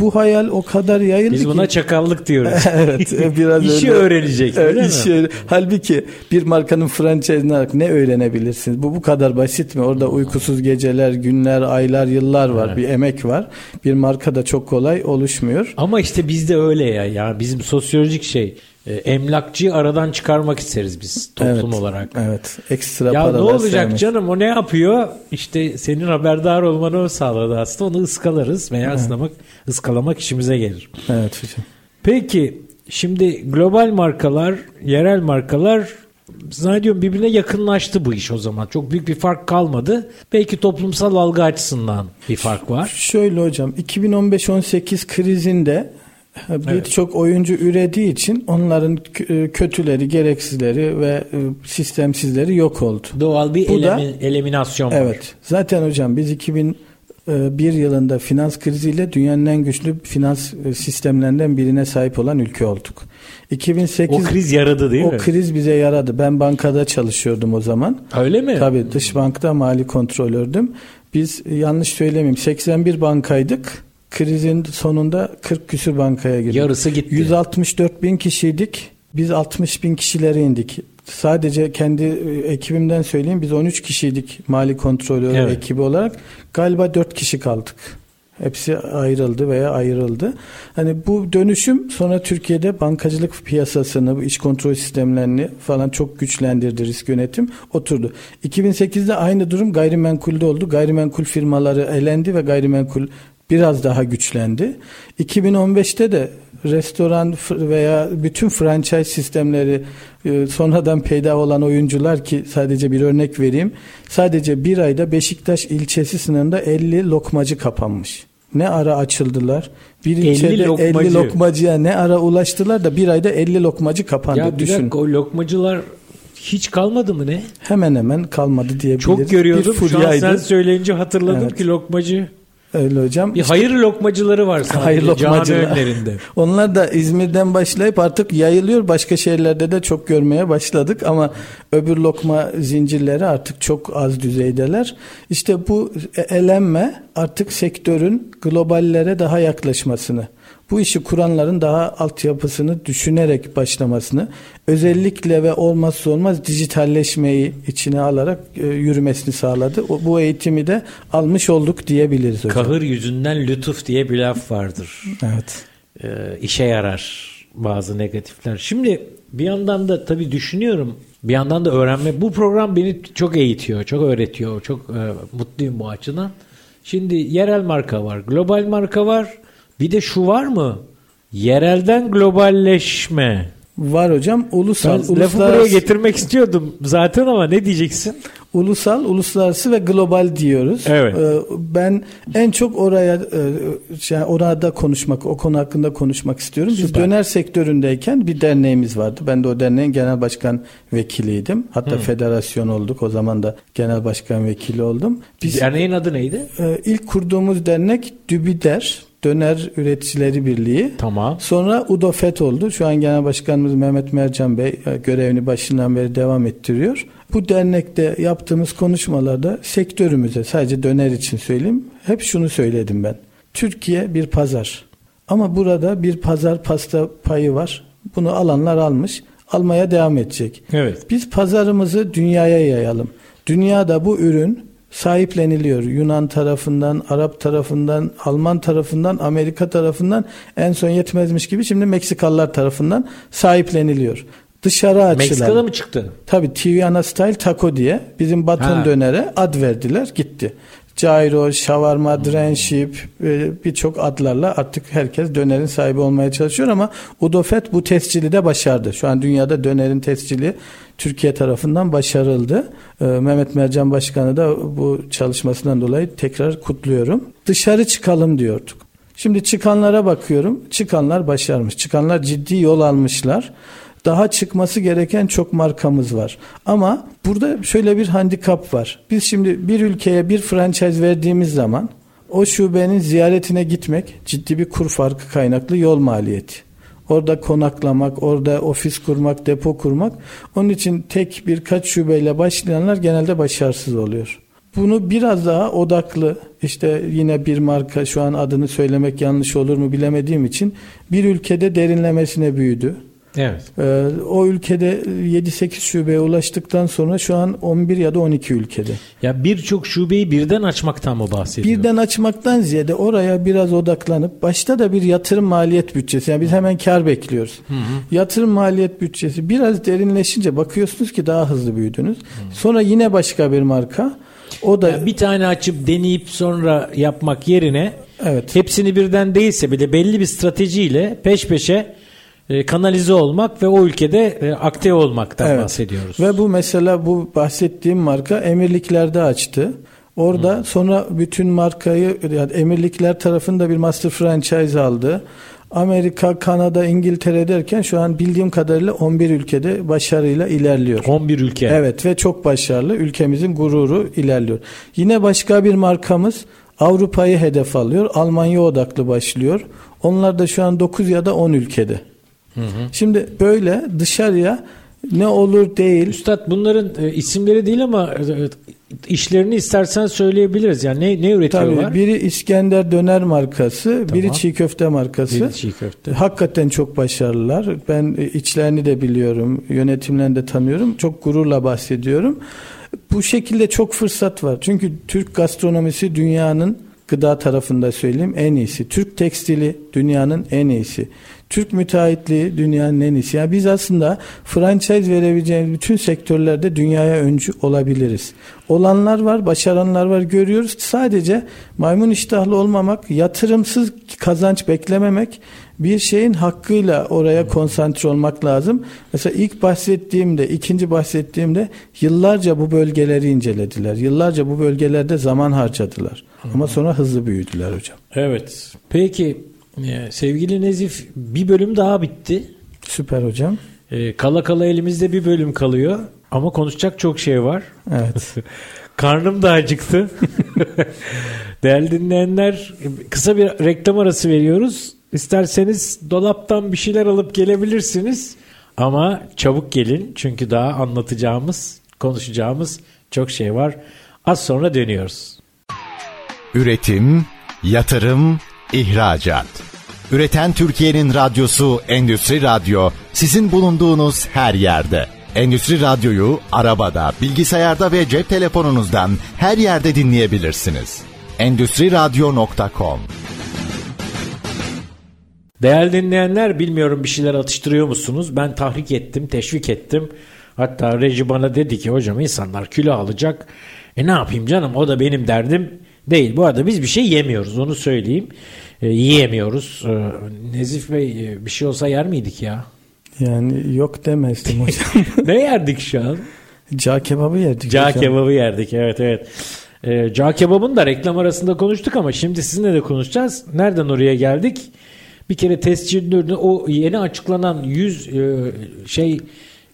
Bu hayal o kadar yayıldı Hmm. Biz ki. buna çakallık diyoruz. evet e, biraz İşi öyle. öğrenecek, Evet, değil mi? işi öğre- Halbuki bir markanın franchise'ini alarak ne öğrenebilirsiniz? Bu bu kadar basit mi? Orada uykusuz geceler, günler, aylar, yıllar var. Evet. Bir emek var. Bir marka da çok kolay oluşmuyor. Ama işte bizde öyle ya. Ya bizim sosyolojik şey emlakçıyı aradan çıkarmak isteriz biz toplum evet, olarak. Evet. Ekstra Ya ne paralar olacak sevmek. canım o ne yapıyor? İşte senin haberdar olmanı o sağladı aslında. Onu ıskalarız veya ıslamak, ıskalamak işimize gelir. Evet hocam. Peki şimdi global markalar, yerel markalar zannediyorum birbirine yakınlaştı bu iş o zaman. Çok büyük bir fark kalmadı. Belki toplumsal algı açısından bir fark var. Şöyle hocam 2015-18 krizinde birçok oyuncu ürediği için onların e, kötüleri, gereksizleri ve e, sistemsizleri yok oldu. Doğal bir Bu da- eliminasyon var. Evet. Zaten hocam biz 2001 yılında finans kriziyle dünyanın en güçlü finans e, sistemlerinden birine sahip olan ülke olduk. 2008 O kriz yaradı değil o mi? kriz bize yaradı. Ben bankada çalışıyordum o zaman. Öyle mi? Tabii dış bankta mali kontrolördüm. Biz e, yanlış söylemeyeyim 81 bankaydık. Krizin sonunda 40 küsür bankaya girdik. Yarısı gitti. 164 bin kişiydik. Biz 60 bin kişilere indik. Sadece kendi e, ekibimden söyleyeyim. Biz 13 kişiydik mali kontrolör Evet. ekibi olarak. Galiba 4 kişi kaldık. Hepsi ayrıldı veya ayrıldı. Hani bu dönüşüm sonra Türkiye'de bankacılık piyasasını, bu iç kontrol sistemlerini falan çok güçlendirdi risk yönetim oturdu. 2008'de aynı durum gayrimenkulde oldu. Gayrimenkul firmaları elendi ve gayrimenkul biraz daha güçlendi. 2015'te de restoran veya bütün franchise sistemleri e, sonradan peyda olan oyuncular ki sadece bir örnek vereyim. Sadece bir ayda Beşiktaş ilçesi sınırında 50 lokmacı kapanmış. Ne ara açıldılar? Bir 50 ilçede 50 lokmacı. lokmacıya ne ara ulaştılar da bir ayda 50 lokmacı kapandı. Ya bir Düşün. dakika o lokmacılar hiç kalmadı mı ne? Hemen hemen kalmadı diyebiliriz. Çok görüyordum. Şu an sen söyleyince hatırladım Evet. ki lokmacı. Öyle hocam. Bir hayır lokmacıları var sadece Hayır cami lokmacılar. önlerinde. Onlar da İzmir'den başlayıp artık yayılıyor. Başka şehirlerde de çok görmeye başladık ama öbür lokma zincirleri artık çok az düzeydeler. İşte bu elenme artık sektörün globallere daha yaklaşmasını, bu işi kuranların daha altyapısını düşünerek başlamasını, özellikle ve olmazsa olmaz dijitalleşmeyi içine alarak e, yürümesini sağladı. O, bu eğitimi de almış olduk diyebiliriz hocam. Kahır yüzünden lütuf diye bir laf vardır. Evet. Ee, işe yarar bazı negatifler. Şimdi bir yandan da tabii düşünüyorum. Bir yandan da öğrenme. Bu program beni çok eğitiyor, çok öğretiyor. Çok e, mutluyum bu açıdan. Şimdi yerel marka var, global marka var. Bir de şu var mı? Yerelden globalleşme. Var hocam. Ulusal, Ben lafı uluslararası- buraya getirmek istiyordum zaten ama ne diyeceksin? Ulusal, uluslararası ve global diyoruz. Evet. Ee, Ben en çok oraya e, şey, orada konuşmak, o konu hakkında konuşmak istiyorum. Biz Süper. döner sektöründeyken bir derneğimiz vardı. Ben de o derneğin genel başkan vekiliydim. Hatta federasyon olduk. O zaman da genel başkan vekili oldum. Biz Derneğin adı neydi? e, ilk kurduğumuz dernek DÜBİDER, Döner Üreticileri Birliği. Tamam. Sonra UDOFET oldu. Şu an Genel Başkanımız Mehmet Mercan Bey e, görevini başından beri devam ettiriyor. Bu dernekte yaptığımız konuşmalarda sektörümüze sadece döner için söyleyeyim. Hep şunu söyledim ben. Türkiye bir pazar. Ama burada bir pazar pasta payı var. Bunu alanlar almış. Almaya devam edecek. Evet. Biz pazarımızı dünyaya yayalım. Dünyada bu ürün sahipleniliyor. Yunan tarafından, Arap tarafından, Alman tarafından, Amerika tarafından en son yetmezmiş gibi şimdi Meksikalılar tarafından sahipleniliyor. Dışarı açılan. Meksika'da mı çıktı? Tabii Tijuana Style Taco diye bizim baton Ha. dönere ad verdiler gitti. Gyro, shawarma, drenship e, birçok adlarla artık herkes dönerin sahibi olmaya çalışıyor ama Udofet bu tescili de başardı. Şu an dünyada dönerin tescili Türkiye tarafından başarıldı. E, Mehmet Mercan Başkanı da bu çalışmasından dolayı tekrar kutluyorum. Dışarı çıkalım diyorduk. Şimdi çıkanlara bakıyorum. Çıkanlar başarmış. Çıkanlar ciddi yol almışlar. Daha çıkması gereken çok markamız var. Ama burada şöyle bir handikap var. Biz şimdi bir ülkeye bir franchise verdiğimiz zaman o şubenin ziyaretine gitmek ciddi bir kur farkı kaynaklı yol maliyeti. Orada konaklamak, orada ofis kurmak, depo kurmak. Onun için tek birkaç şubeyle başlayanlar genelde başarısız oluyor. Bunu biraz daha odaklı işte yine bir marka şu an adını söylemek yanlış olur mu bilemediğim için bir ülkede derinlemesine büyüdü. Evet. Ee, o ülkede 7-8 şubeye ulaştıktan sonra şu an 11 ya da 12 ülkede. Ya birçok şubeyi birden açmaktan mı bahsediyor? Birden açmaktan ziyade oraya biraz odaklanıp başta da bir yatırım maliyet bütçesi. Yani biz hemen kar bekliyoruz. Yatırım maliyet bütçesi biraz derinleşince bakıyorsunuz ki daha hızlı büyüdünüz. Sonra yine başka bir marka. O da Ya bir tane açıp deneyip sonra yapmak yerine Evet. hepsini birden değilse bile belli bir stratejiyle peş peşe e, kanalize olmak ve o ülkede e, aktif olmaktan Evet. bahsediyoruz. Ve bu mesela bu bahsettiğim marka emirliklerde açtı. Orada sonra bütün markayı yani emirlikler tarafında bir master franchise aldı. Amerika, Kanada, İngiltere derken şu an bildiğim kadarıyla 11 ülkede başarıyla ilerliyor. 11 ülke. Evet ve çok başarılı. Ülkemizin gururu ilerliyor. Yine başka bir markamız Avrupa'yı hedef alıyor. Almanya odaklı başlıyor. Onlar da şu an 9 ya da 10 ülkede. Şimdi böyle dışarıya ne olur değil. Üstad bunların e, isimleri değil ama e, işlerini istersen söyleyebiliriz. Yani ne, ne üretiyorlar? Tabii biri İskender döner markası, biri çiğ köfte markası. Biri çiğ köfte. Hakikaten çok başarılılar. Ben e, içlerini de biliyorum, yönetimlerini de tanıyorum. Çok gururla bahsediyorum. Bu şekilde çok fırsat var. Çünkü Türk gastronomisi dünyanın gıda tarafında söyleyeyim en iyisi. Türk tekstili dünyanın en iyisi. Türk müteahhitliği dünyanın en iyisi. Yani biz aslında franchise verebileceğimiz bütün sektörlerde dünyaya öncü olabiliriz. Olanlar var, başaranlar var görüyoruz. Sadece maymun iştahlı olmamak, yatırımsız kazanç beklememek, bir şeyin hakkıyla oraya konsantre olmak lazım. Mesela ilk bahsettiğimde, ikinci bahsettiğimde yıllarca bu bölgeleri incelediler. Yıllarca bu bölgelerde zaman harcadılar. Ama sonra hızlı büyüdüler hocam. Evet. Peki e, sevgili Nezif bir bölüm daha bitti. Süper hocam. E, kala kala elimizde bir bölüm kalıyor. Ama konuşacak çok şey var. Evet. Karnım da acıktı. Değerli dinleyenler kısa bir reklam arası veriyoruz. İsterseniz dolaptan bir şeyler alıp gelebilirsiniz. Ama çabuk gelin çünkü daha anlatacağımız, konuşacağımız çok şey var. Az sonra dönüyoruz. Üretim, yatırım, ihracat. Üreten Türkiye'nin radyosu Endüstri Radyo sizin bulunduğunuz her yerde. Endüstri Radyo'yu arabada, bilgisayarda ve cep telefonunuzdan her yerde dinleyebilirsiniz. Endüstri Radyo.com Değerli dinleyenler bilmiyorum bir şeyler atıştırıyor musunuz? Ben tahrik ettim, teşvik ettim. Hatta reji bana dedi ki hocam insanlar kilo alacak. E ne yapayım canım o da benim derdim değil. Bu arada biz bir şey yemiyoruz onu söyleyeyim. E, yiyemiyoruz. E, Nezif Bey e, bir şey olsa yer miydik ya? Yani yok demezdim hocam. ne yerdik şu an? Cağ kebabı yerdik Cağ hocam. kebabı yerdik evet evet. E, cağ kebabını da reklam arasında konuştuk ama şimdi sizinle de konuşacağız. Nereden oraya geldik? Bir kere tescilli o yeni açıklanan 100 e, şey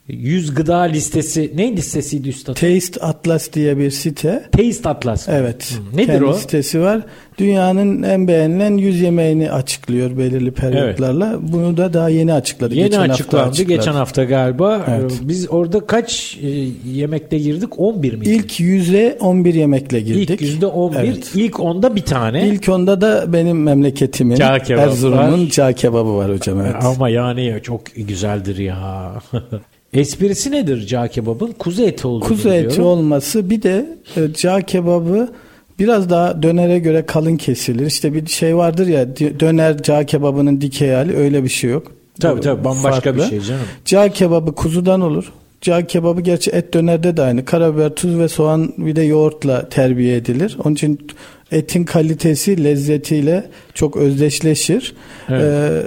100 gıda listesi ne listesiydi üstad? Taste Atlas diye bir site. Taste Atlas. Evet. Hı. Nedir kendi o? sitesi var. Dünyanın en beğenilen 100 yemeğini açıklıyor belirli periyotlarla. Bunu da daha yeni açıkladı. Yeni geçen açıklandı hafta açıkladı. geçen hafta galiba. Evet. Ee, Biz orada kaç yemekte girdik? 11 miydi? İlk 100'e 11 yemekle girdik. İlk yüzde 11, Evet. ilk onda bir tane. İlk onda da benim memleketimin Erzurum'un cağ kebabı var hocam. Evet. Ama yani çok güzeldir ya. Esprisi nedir cağ kebabın? Kuzu eti olduğunu Kuzu eti biliyorum. olması bir de e, cağ kebabı biraz daha dönere göre kalın kesilir. İşte bir şey vardır ya döner cağ kebabının dikey hali öyle bir şey yok. Tabii tabii bambaşka bir farklı. şey canım. Cağ kebabı kuzudan olur. Cağ kebabı gerçi et dönerde de aynı. Karabiber, tuz ve soğan bir de yoğurtla terbiye edilir. Onun için etin kalitesi lezzetiyle çok özdeşleşir. Evet. Ee,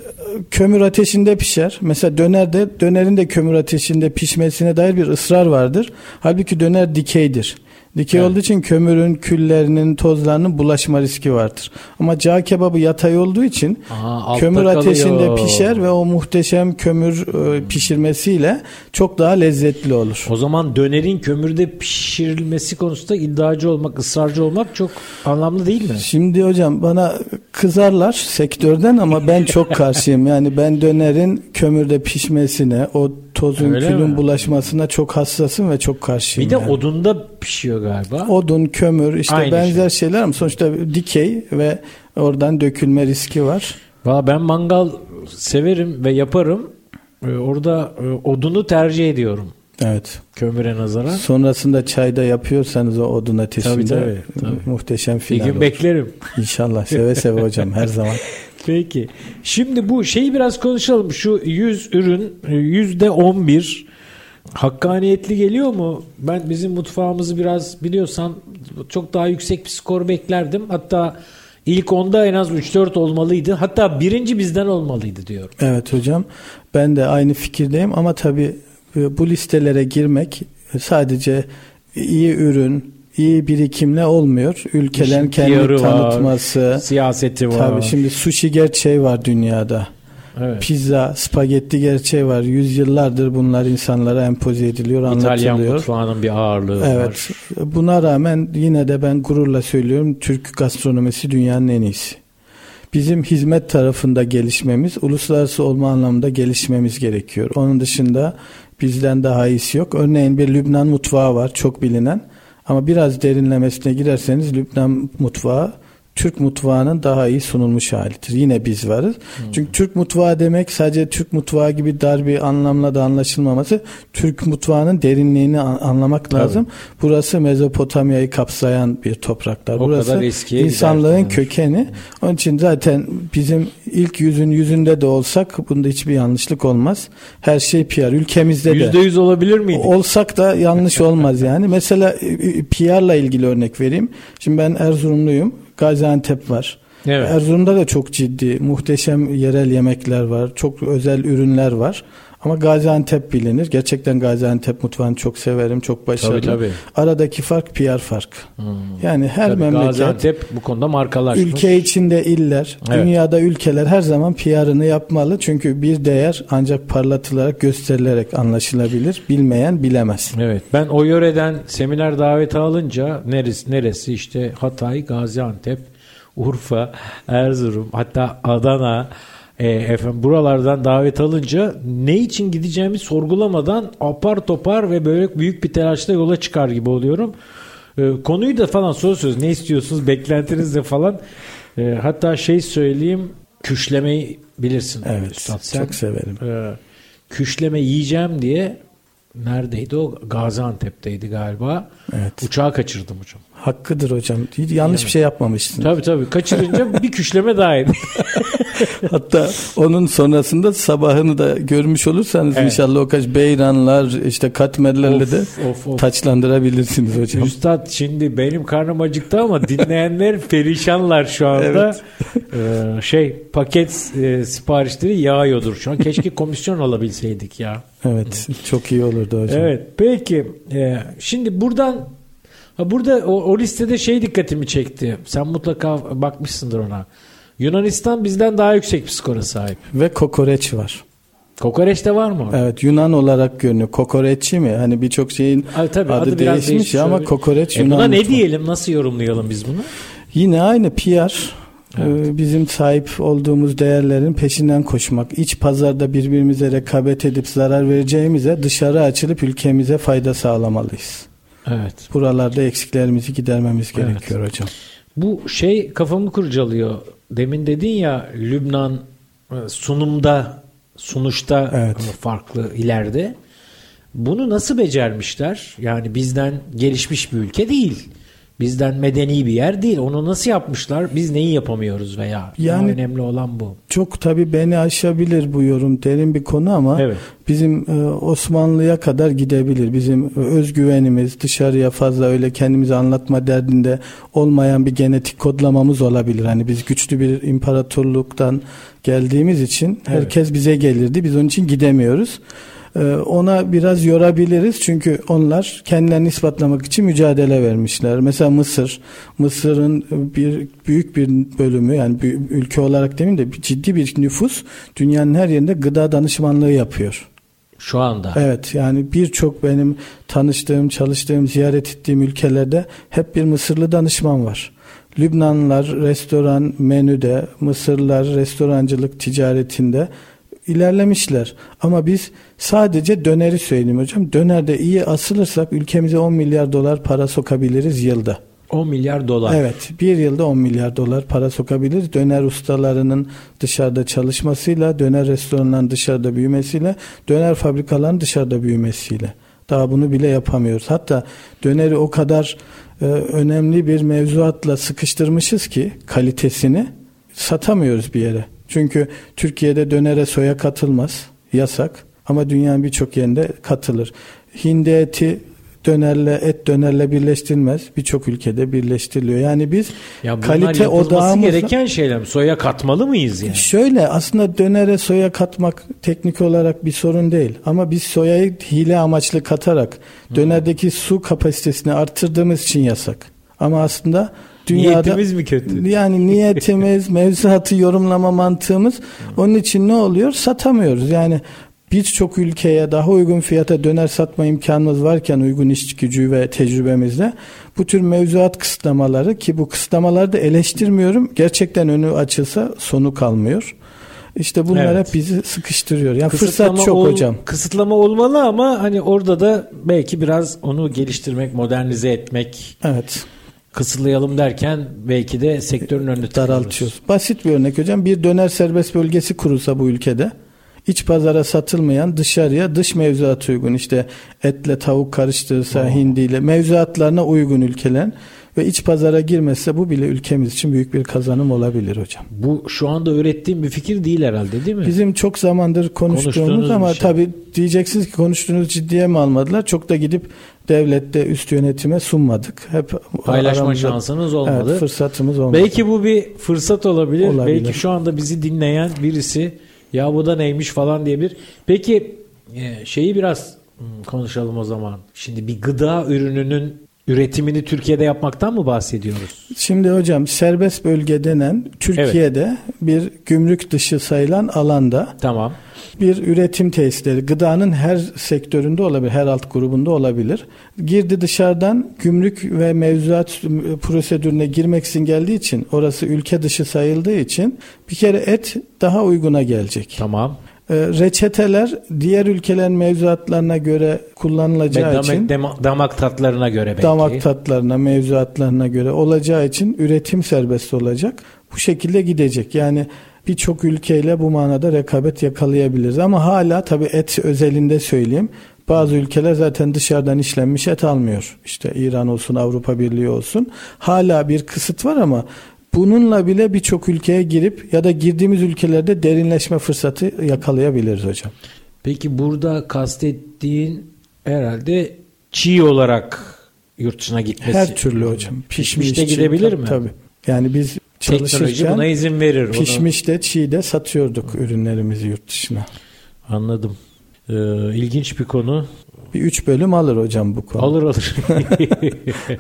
kömür ateşinde pişer. Mesela dönerde dönerin de kömür ateşinde pişmesine dair bir ısrar vardır. Halbuki döner dikeydir. Dikey Evet. olduğu için kömürün, küllerinin, tozlarının bulaşma riski vardır. Ama cağ kebabı yatay olduğu için altta kömür ateşinde kalıyor. pişer ve o muhteşem kömür e, pişirmesiyle çok daha lezzetli olur. O zaman dönerin kömürde pişirilmesi konusunda iddiacı olmak, ısrarcı olmak çok anlamlı değil mi? Şimdi hocam bana kızarlar sektörden ama ben çok karşıyım. Yani ben dönerin kömürde pişmesine, o tozun Öyle külün mi? bulaşmasına çok hassasım ve çok karşıyım. Bir de yani. odunda pişiyor galiba. odun, kömür işte Aynı benzer şeyler ama sonuçta dikey ve oradan dökülme riski var. Valla ben mangal severim ve yaparım. Ee, Orada e, odunu tercih ediyorum Evet. kömüre nazaran. Sonrasında çayda yapıyorsanız o odun ateşinde tabii, tabii. muhteşem Bir final gün olur. beklerim. İnşallah seve seve hocam her zaman. Peki. Şimdi bu şeyi biraz konuşalım. Şu 100 ürün yüzde 11 hakkaniyetli geliyor mu? Ben bizim mutfağımızı biraz biliyorsan çok daha yüksek bir skor beklerdim. Hatta ilk onda en az 3-4 olmalıydı. Hatta birinci bizden olmalıydı diyorum. Evet hocam ben de aynı fikirdeyim ama tabii bu listelere girmek sadece iyi ürün, iyi birikimle olmuyor. Ülkelerin İşin kendini PR'ı var, tanıtması. Siyaseti var. Tabii şimdi sushi gerçeği var dünyada. Evet. Pizza, spagetti gerçeği var. Yüzyıllardır bunlar insanlara empoze ediliyor, İtalyan anlatılıyor. mutfağının bir ağırlığı var. Evet. Buna rağmen yine de ben gururla söylüyorum Türk gastronomisi dünyanın en iyisi. Bizim hizmet tarafında gelişmemiz, uluslararası olma anlamında gelişmemiz gerekiyor. Onun dışında bizden daha iyisi yok. Örneğin bir Lübnan mutfağı var, çok bilinen. Ama biraz derinlemesine girerseniz Lübnan mutfağı Türk mutfağının daha iyi sunulmuş halidir. Yine biz varız. Çünkü Türk mutfağı demek sadece Türk mutfağı gibi dar bir anlamla da anlaşılmaması. Türk mutfağının derinliğini an- anlamak Tabii. lazım. Burası Mezopotamya'yı kapsayan bir topraklar. O Burası insanlığın gider. kökeni. Onun için zaten bizim ilk yüzün yüzünde de olsak bunda hiçbir yanlışlık olmaz. Her şey PR. Ülkemizde de. %100 olabilir miydi? Olsak da yanlış olmaz yani. Mesela e, e, PR'la ilgili örnek vereyim. Şimdi ben Erzurumluyum. Gaziantep var. Evet. Erzurum'da da çok ciddi, muhteşem yerel yemekler var. Çok özel ürünler var. Ama Gaziantep bilinir. Gerçekten Gaziantep mutfağını çok severim. Çok başarılı. Tabii, tabii. Aradaki fark PR fark. Yani her Tabii memleket Gaziantep bu konuda markalaşmış. ülke içinde iller, Evet. dünyada ülkeler her zaman PR'ını yapmalı. Çünkü bir değer ancak parlatılarak, gösterilerek anlaşılabilir. Bilmeyen bilemez. Evet. Ben o yöreden seminer daveti alınca neresi neresi işte Hatay, Gaziantep, Urfa, Erzurum, hatta Adana e, efendim buralardan davet alınca ne için gideceğimi sorgulamadan apar topar ve böyle büyük bir telaşla yola çıkar gibi oluyorum. E, konuyu da falan soruyorsunuz. Ne istiyorsunuz? Beklentiniz de falan. E, hatta şey söyleyeyim. Küşlemeyi bilirsin. Evet, Üstad. Sen, çok severim. e, küşleme yiyeceğim diye neredeydi o? Gaziantep'teydi galiba. Evet. Uçağı kaçırdım hocam. Hakkıdır hocam. Hiç yanlış bir şey yapmamışsın. Tabii tabii. Kaçırınca bir küşleme daha yedi. Hatta onun sonrasında sabahını da görmüş olursanız Evet. inşallah o kaç beyranlar işte katmerlerle Of, de of, of. taçlandırabilirsiniz hocam. Üstad şimdi benim karnım acıktı ama dinleyenler perişanlar şu anda. Ee, şey paket e, siparişleri yağıyordur şu an. Keşke komisyon alabilseydik ya. Evet çok iyi olurdu hocam. Evet peki Ee, şimdi buradan ha burada o, o listede şey dikkatimi çekti. Sen mutlaka bakmışsındır ona. Yunanistan bizden daha yüksek bir skora sahip. Ve kokoreç var. Kokoreçte var mı? Evet Yunan olarak görünüyor. Kokoreççi mi? Hani birçok şeyin Abi, tabii, adı, adı değişmiş, değişmiş ama kokoreç E Yunan buna ne mutfağı. diyelim? Nasıl yorumlayalım biz bunu? Yine aynı PR. Evet. Ee, Bizim sahip olduğumuz değerlerin peşinden koşmak. İç pazarda birbirimize rekabet edip zarar vereceğimize dışarı açılıp ülkemize fayda sağlamalıyız. Evet. Buralarda eksiklerimizi gidermemiz gerekiyor hocam. Bu şey kafamı kurcalıyor. Demin dedin ya Lübnan e, sunumda sunuşta Evet. farklı ileride. Bunu nasıl becermişler? Yani bizden gelişmiş bir ülke değil. Bizden medeni bir yer değil. Onu nasıl yapmışlar? Biz neyi yapamıyoruz veya? Yani Yani- önemli olan bu. Çok tabii beni aşabilir bu yorum. Derin bir konu ama Evet. bizim e, Osmanlı'ya kadar gidebilir. Bizim e, özgüvenimiz dışarıya fazla öyle kendimizi anlatma derdinde olmayan bir genetik kodlamamız olabilir. Hani biz güçlü bir imparatorluktan geldiğimiz için Evet. herkes bize gelirdi. Biz onun için gidemiyoruz. E, Ona biraz yorabiliriz çünkü onlar kendilerini ispatlamak için mücadele vermişler. Mesela Mısır, Mısır'ın bir büyük bir bölümü yani bir ülke olarak demeyeyim de ciddi bir nüfus dünyanın her yerinde gıda danışmanlığı yapıyor. Şu anda. Evet yani birçok benim tanıştığım, çalıştığım, ziyaret ettiğim ülkelerde hep bir Mısırlı danışman var. Lübnanlılar restoran menüde, Mısırlılar restorancılık ticaretinde ilerlemişler. Ama biz sadece döneri söyleyeyim hocam. Dönerde iyi asılırsak ülkemize 10 milyar dolar para sokabiliriz yılda. 10 milyar dolar. Evet bir yılda 10 milyar dolar para sokabiliriz. Döner ustalarının dışarıda çalışmasıyla, döner restoranların dışarıda büyümesiyle, döner fabrikaların dışarıda büyümesiyle. Daha bunu bile yapamıyoruz. Hatta döneri o kadar e, önemli bir mevzuatla sıkıştırmışız ki kalitesini satamıyoruz bir yere. Çünkü Türkiye'de dönere soya katılmaz. Yasak. Ama dünyanın birçok yerinde katılır. Hindi eti dönerle et dönerle birleştirilmez. Birçok ülkede birleştiriliyor. Yani biz Ya kalite odağımızla gereken şeyler? Soya katmalı mıyız yani? Şöyle aslında dönere soya katmak teknik olarak bir sorun değil. Ama biz soyayı hile amaçlı katarak dönerdeki su kapasitesini arttırdığımız için yasak. Ama aslında dünyada Niyetimiz mi kötü? yani niyetimiz, mevzuatı yorumlama mantığımız onun için ne oluyor? Satamıyoruz. Yani birçok ülkeye daha uygun fiyata döner satma imkanımız varken uygun iş gücü ve tecrübemizle bu tür mevzuat kısıtlamaları ki bu kısıtlamaları da eleştirmiyorum. Gerçekten önü açılsa sonu kalmıyor. İşte bunlar Evet. hep bizi sıkıştırıyor. Yani Kısıtlama fırsat çok ol- hocam. Kısıtlama olmalı ama hani orada da belki biraz onu geliştirmek, modernize etmek, Evet. Kısıtlayalım derken belki de sektörün önünü daraltıyoruz. Basit bir örnek hocam. Bir döner serbest bölgesi kurulsa bu ülkede iç pazara satılmayan dışarıya dış mevzuat uygun işte etle tavuk karıştırırsa hindiyle mevzuatlarına uygun ülkelerin ve iç pazara girmezse bu bile ülkemiz için büyük bir kazanım olabilir hocam. Bu şu anda ürettiğim bir fikir değil herhalde değil mi? Bizim çok zamandır konuştuğumuz Konuştuğunuz ama şey. tabii diyeceksiniz ki konuştuğunuz ciddiye mi almadılar? Çok da gidip devlette üst yönetime sunmadık. Hep Paylaşma aramızda- şansınız olmadı. Evet, fırsatımız olmadı. Belki bu bir fırsat olabilir. Olabilir. Belki şu anda bizi dinleyen birisi ya bu da neymiş falan diyebilir. Peki e, şeyi biraz hmm, konuşalım o zaman. Şimdi bir gıda ürününün üretimini Türkiye'de yapmaktan mı bahsediyoruz? Şimdi hocam serbest bölge denen Türkiye'de bir gümrük dışı sayılan alanda Tamam. bir üretim tesisleri gıdanın her sektöründe olabilir, her alt grubunda olabilir. Girdi dışarıdan gümrük ve mevzuat prosedürüne girmek için geldiği için orası ülke dışı sayıldığı için bir kere et daha uyguna gelecek. Tamam. Ee, reçeteler diğer ülkelerin mevzuatlarına göre kullanılacağı damak, için damak tatlarına göre belki. damak tatlarına, mevzuatlarına göre olacağı için üretim serbest olacak. Bu şekilde gidecek. Yani birçok ülkeyle bu manada rekabet yakalayabiliriz. Ama hala tabii et özelinde söyleyeyim. Bazı ülkeler zaten dışarıdan işlenmiş et almıyor. İşte İran olsun, Avrupa Birliği olsun. Hala bir kısıt var ama bununla bile birçok ülkeye girip ya da girdiğimiz ülkelerde derinleşme fırsatı yakalayabiliriz hocam. Peki burada kastettiğin herhalde çiğ olarak yurt dışına gitmesi. Her türlü hocam. Pişmiş de çiğ, gidebilir tabii, mi? Tabii. Yani biz Teknoloji buna izin verir. Onu- Pişmiş de çiğ de satıyorduk ürünlerimizi yurt dışına. Anladım. Ee, ilginç bir konu. Bir üç bölüm alır hocam bu konu. Alır alır.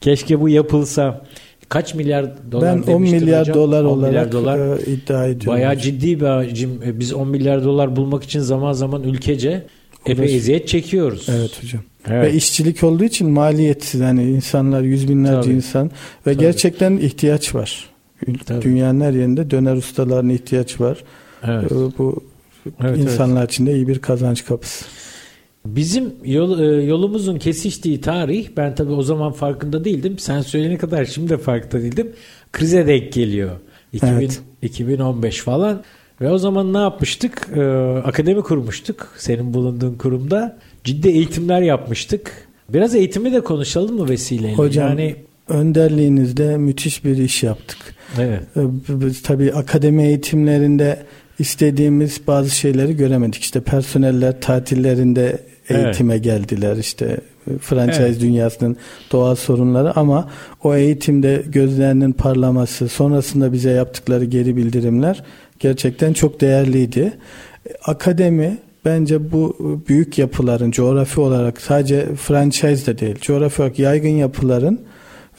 Keşke bu yapılsa. Kaç milyar dolar Ben 10 milyar hocam? dolar 10 olarak milyar dolar. e, iddia ediyorum. Bayağı ciddi bir hacim. E, Biz 10 milyar dolar bulmak için zaman zaman ülkece epey eziyet çekiyoruz. Evet hocam. Evet. Ve işçilik olduğu için maliyetsiz yani insanlar yüz binlerce Tabii. insan ve Tabii. gerçekten ihtiyaç var. Tabii. Dünyanın her yerinde döner ustalarına ihtiyaç var. Evet. Ee, Bu Evet, insanlar için de iyi bir kazanç kapısı. Bizim yol, e, yolumuzun kesiştiği tarih ben tabii o zaman farkında değildim. Sen söyleyene kadar şimdi de farkında değildim. Krize denk geliyor. 2000, Evet. 2015 falan. Ve o zaman ne yapmıştık? Ee, akademi kurmuştuk. Senin bulunduğun kurumda. Ciddi eğitimler yapmıştık. Biraz eğitimi de konuşalım mı vesileyle? Hocam Yani önderliğinizde müthiş bir iş yaptık. evet. Biz tabii akademi eğitimlerinde istediğimiz bazı şeyleri göremedik. İşte personeller tatillerinde Evet. eğitime geldiler. İşte e, franchise Evet. dünyasının doğal sorunları ama o eğitimde gözlerinin parlaması, sonrasında bize yaptıkları geri bildirimler gerçekten çok değerliydi. E, Akademi bence bu büyük yapıların coğrafi olarak sadece franchise de değil, coğrafi olarak yaygın yapıların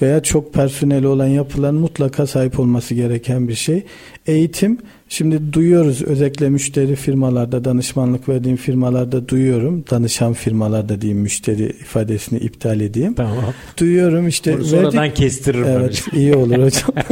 veya çok personeli olan yapıların mutlaka sahip olması gereken bir şey. Eğitim, şimdi duyuyoruz özellikle müşteri firmalarda, danışmanlık verdiğim firmalarda duyuyorum. Danışan firmalarda diyeyim müşteri ifadesini iptal edeyim. Tamam. Duyuyorum işte. Bunu sonradan verdik- kestiririm. Evet hocam. iyi olur hocam.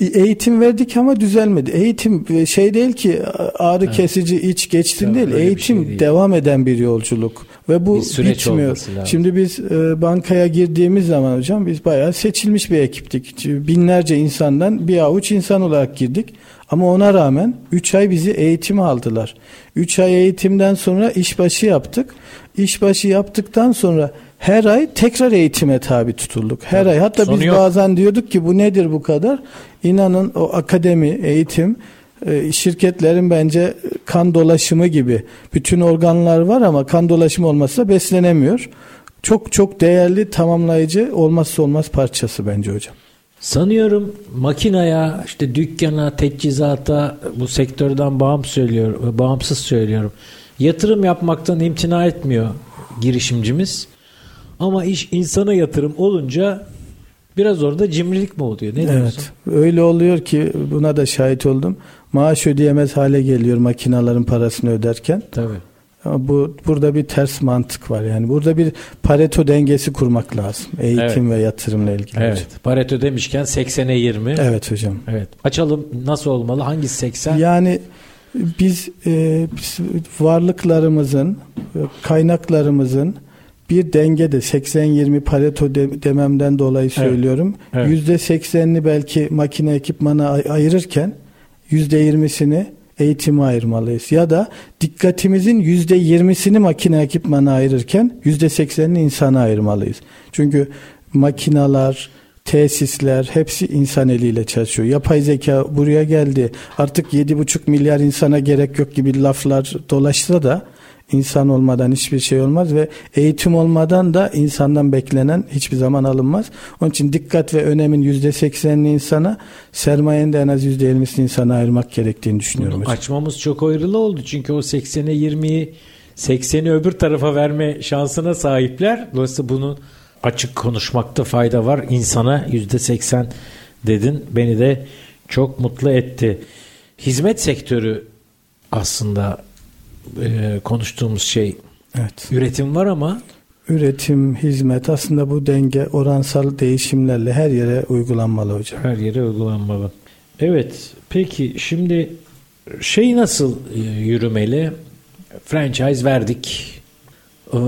E, Eğitim verdik ama düzelmedi. Eğitim e, şey değil ki ağrı kesici iç geçsin Tabii, değil. Eğitim şey değil. devam eden bir yolculuk ve bu bitmiyor. Şimdi biz e, bankaya girdiğimiz zaman hocam biz bayağı seçilmiş bir ekiptik. Binlerce insandan bir avuç insan olarak girdik. Ama ona rağmen 3 ay bizi eğitime aldılar. 3 ay eğitimden sonra işbaşı yaptık. İşbaşı yaptıktan sonra her ay tekrar eğitime tabi tutulduk. Her Tabii. ay hatta Sonu biz yok. bazen diyorduk ki bu nedir bu kadar? İnanın o akademi, eğitim e, şirketlerin bence kan dolaşımı gibi bütün organlar var ama kan dolaşımı olmazsa beslenemiyor. Çok çok değerli tamamlayıcı olmazsa olmaz parçası bence hocam. Sanıyorum makinaya, işte dükkana, teçhizata bu sektörden bağımsız söylüyorum, bağımsız söylüyorum. Yatırım yapmaktan imtina etmiyor girişimcimiz. Ama iş insana yatırım olunca biraz orada cimrilik mi oluyor? Ne diyorsun? Evet. Öyle oluyor ki buna da şahit oldum. Maaş ödeyemez hale geliyor makinaların parasını öderken. Tabii. Bu burada bir ters mantık var. Yani burada bir Pareto dengesi kurmak lazım. Eğitim ve yatırımla ilgili. Evet. hocam. Pareto demişken 80'e 20. Evet hocam. Evet. Açalım nasıl olmalı? Hangisi 80? Yani biz, e, biz varlıklarımızın, kaynaklarımızın bir dengede 80-20 Pareto de- dememden dolayı Evet. söylüyorum. Evet. %80'ini belki makine ekipmana ay- ayırırken %20'sini eğitime ayırmalıyız. Ya da dikkatimizin %20'sini makine ekipmana ayırırken %80'ini insana ayırmalıyız. Çünkü makinalar, tesisler hepsi insan eliyle çalışıyor. Yapay zeka buraya geldi. Artık 7,5 milyar insana gerek yok gibi laflar dolaşsa da insan olmadan hiçbir şey olmaz ve eğitim olmadan da insandan beklenen hiçbir zaman alınmaz. Onun için dikkat ve önemin %80'ini insana, sermayenin de en az %20'sini insana ayırmak gerektiğini düşünüyorum. Bunu açmamız çok ayrılı oldu. Çünkü o 80'e 20'yi 80'i öbür tarafa verme şansına sahipler. Dolayısıyla bunu açık konuşmakta fayda var. İnsana %80 dedin. Beni de çok mutlu etti. Hizmet sektörü aslında e, konuştuğumuz şey. Evet. Üretim var ama Üretim, hizmet aslında bu denge oransal değişimlerle her yere uygulanmalı hocam. her yere uygulanmalı. Evet. Peki şimdi şey nasıl e, yürümeli? Franchise verdik. Ee,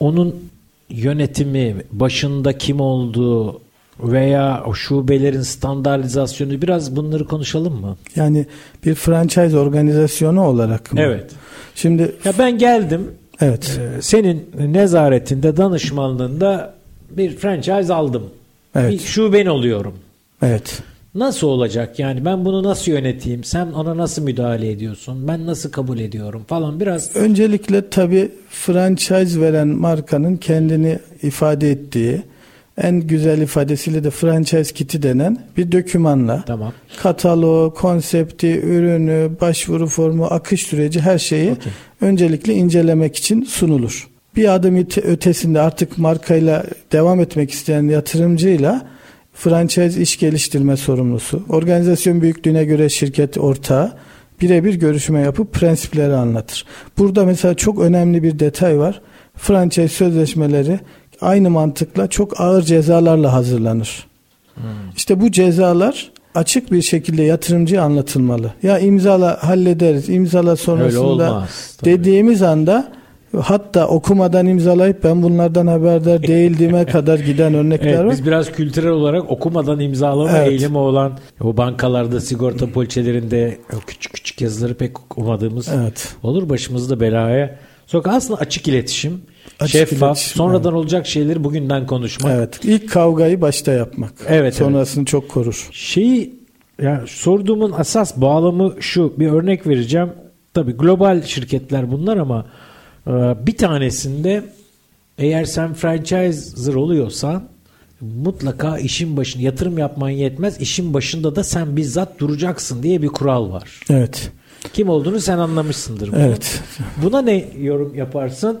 onun yönetimi, başında kim olduğu veya o şubelerin standartizasyonu biraz bunları konuşalım mı? Yani bir franchise organizasyonu olarak mı? Evet. Şimdi Ya ben geldim. evet. e, Senin nezaretinde, danışmanlığında bir franchise aldım. Evet. Bir şuben oluyorum. Evet. Nasıl olacak yani ben bunu nasıl yöneteyim sen ona nasıl müdahale ediyorsun ben nasıl kabul ediyorum falan biraz Öncelikle tabii franchise veren markanın kendini ifade ettiği en güzel ifadesiyle de franchise kiti denen bir dokümanla tamam kataloğu, konsepti, ürünü, başvuru formu, akış süreci her şeyi Okey. öncelikle incelemek için sunulur. Bir adım ötesinde artık markayla devam etmek isteyen yatırımcıyla franchise iş geliştirme sorumlusu, organizasyon büyüklüğüne göre şirket ortağı birebir görüşme yapıp prensipleri anlatır. Burada mesela çok önemli bir detay var. Franchise sözleşmeleri aynı mantıkla çok ağır cezalarla hazırlanır. Hmm. İşte bu cezalar açık bir şekilde yatırımcıya anlatılmalı. Ya imzala hallederiz, imzala sonrasında dediğimiz anda hatta okumadan imzalayıp ben bunlardan haberdar değildiğime kadar giden örnekler evet, var. Biz biraz kültürel olarak okumadan imzalama evet. eğilimi olan o bankalarda sigorta poliçelerinde o küçük küçük yazıları pek okumadığımız evet. olur başımızda belaya. Sonra aslında açık iletişim, açık şeffaf, iletişim, sonradan olacak şeyleri bugünden konuşmak. Evet. İlk kavgayı başta yapmak. Evet. Sonrasını evet. çok korur. Şeyi ya sorduğumun asas bağlamı şu. Bir örnek vereceğim. Tabii global şirketler bunlar ama e, bir tanesinde eğer sen franchiser oluyorsan mutlaka işin başında yatırım yapman yetmez. İşin başında da sen bizzat duracaksın diye bir kural var. Evet. Kim olduğunu sen anlamışsındır. Bunu. Evet. Buna ne yorum yaparsın?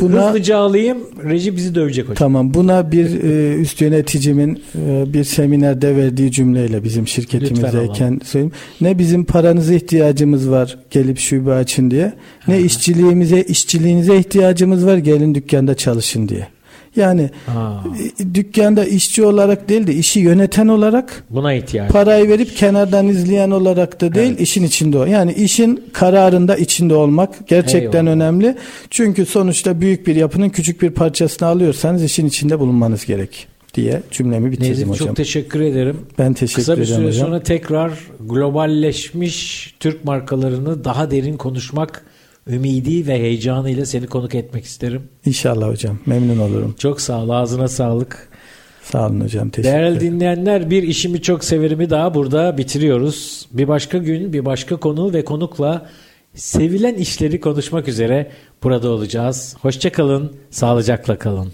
Buna, Hızlıca alayım. Reji bizi dövecek hocam. Tamam. Buna bir e, üst yöneticimin e, bir seminerde verdiği cümleyle bizim şirketimizdeyken söyleyeyim. Ne bizim paranıza ihtiyacımız var gelip şube açın diye. Ne işçiliğimize işçiliğinize ihtiyacımız var gelin dükkanda çalışın diye. Yani ha. E, dükkanda işçi olarak değil de işi yöneten olarak buna ihtiyaç. Parayı verip kenardan izleyen olarak da değil, evet. işin içinde o. Yani işin kararında içinde olmak gerçekten Eyvallah. önemli. Çünkü sonuçta büyük bir yapının küçük bir parçasını alıyorsanız işin içinde bulunmanız gerek diye cümlemi bitirdim Nezim, hocam. Çok teşekkür ederim. Ben teşekkür ederim Kısa bir süre hocam. sonra tekrar globalleşmiş Türk markalarını daha derin konuşmak ümidi ve heyecanıyla seni konuk etmek isterim. İnşallah hocam. Memnun olurum. Çok sağ ol. Ağzına sağlık. Sağ olun hocam. Teşekkür Değerli dinleyenler bir işimi çok severimi daha burada bitiriyoruz. Bir başka gün bir başka konu ve konukla sevilen işleri konuşmak üzere burada olacağız. Hoşçakalın, sağlıcakla kalın.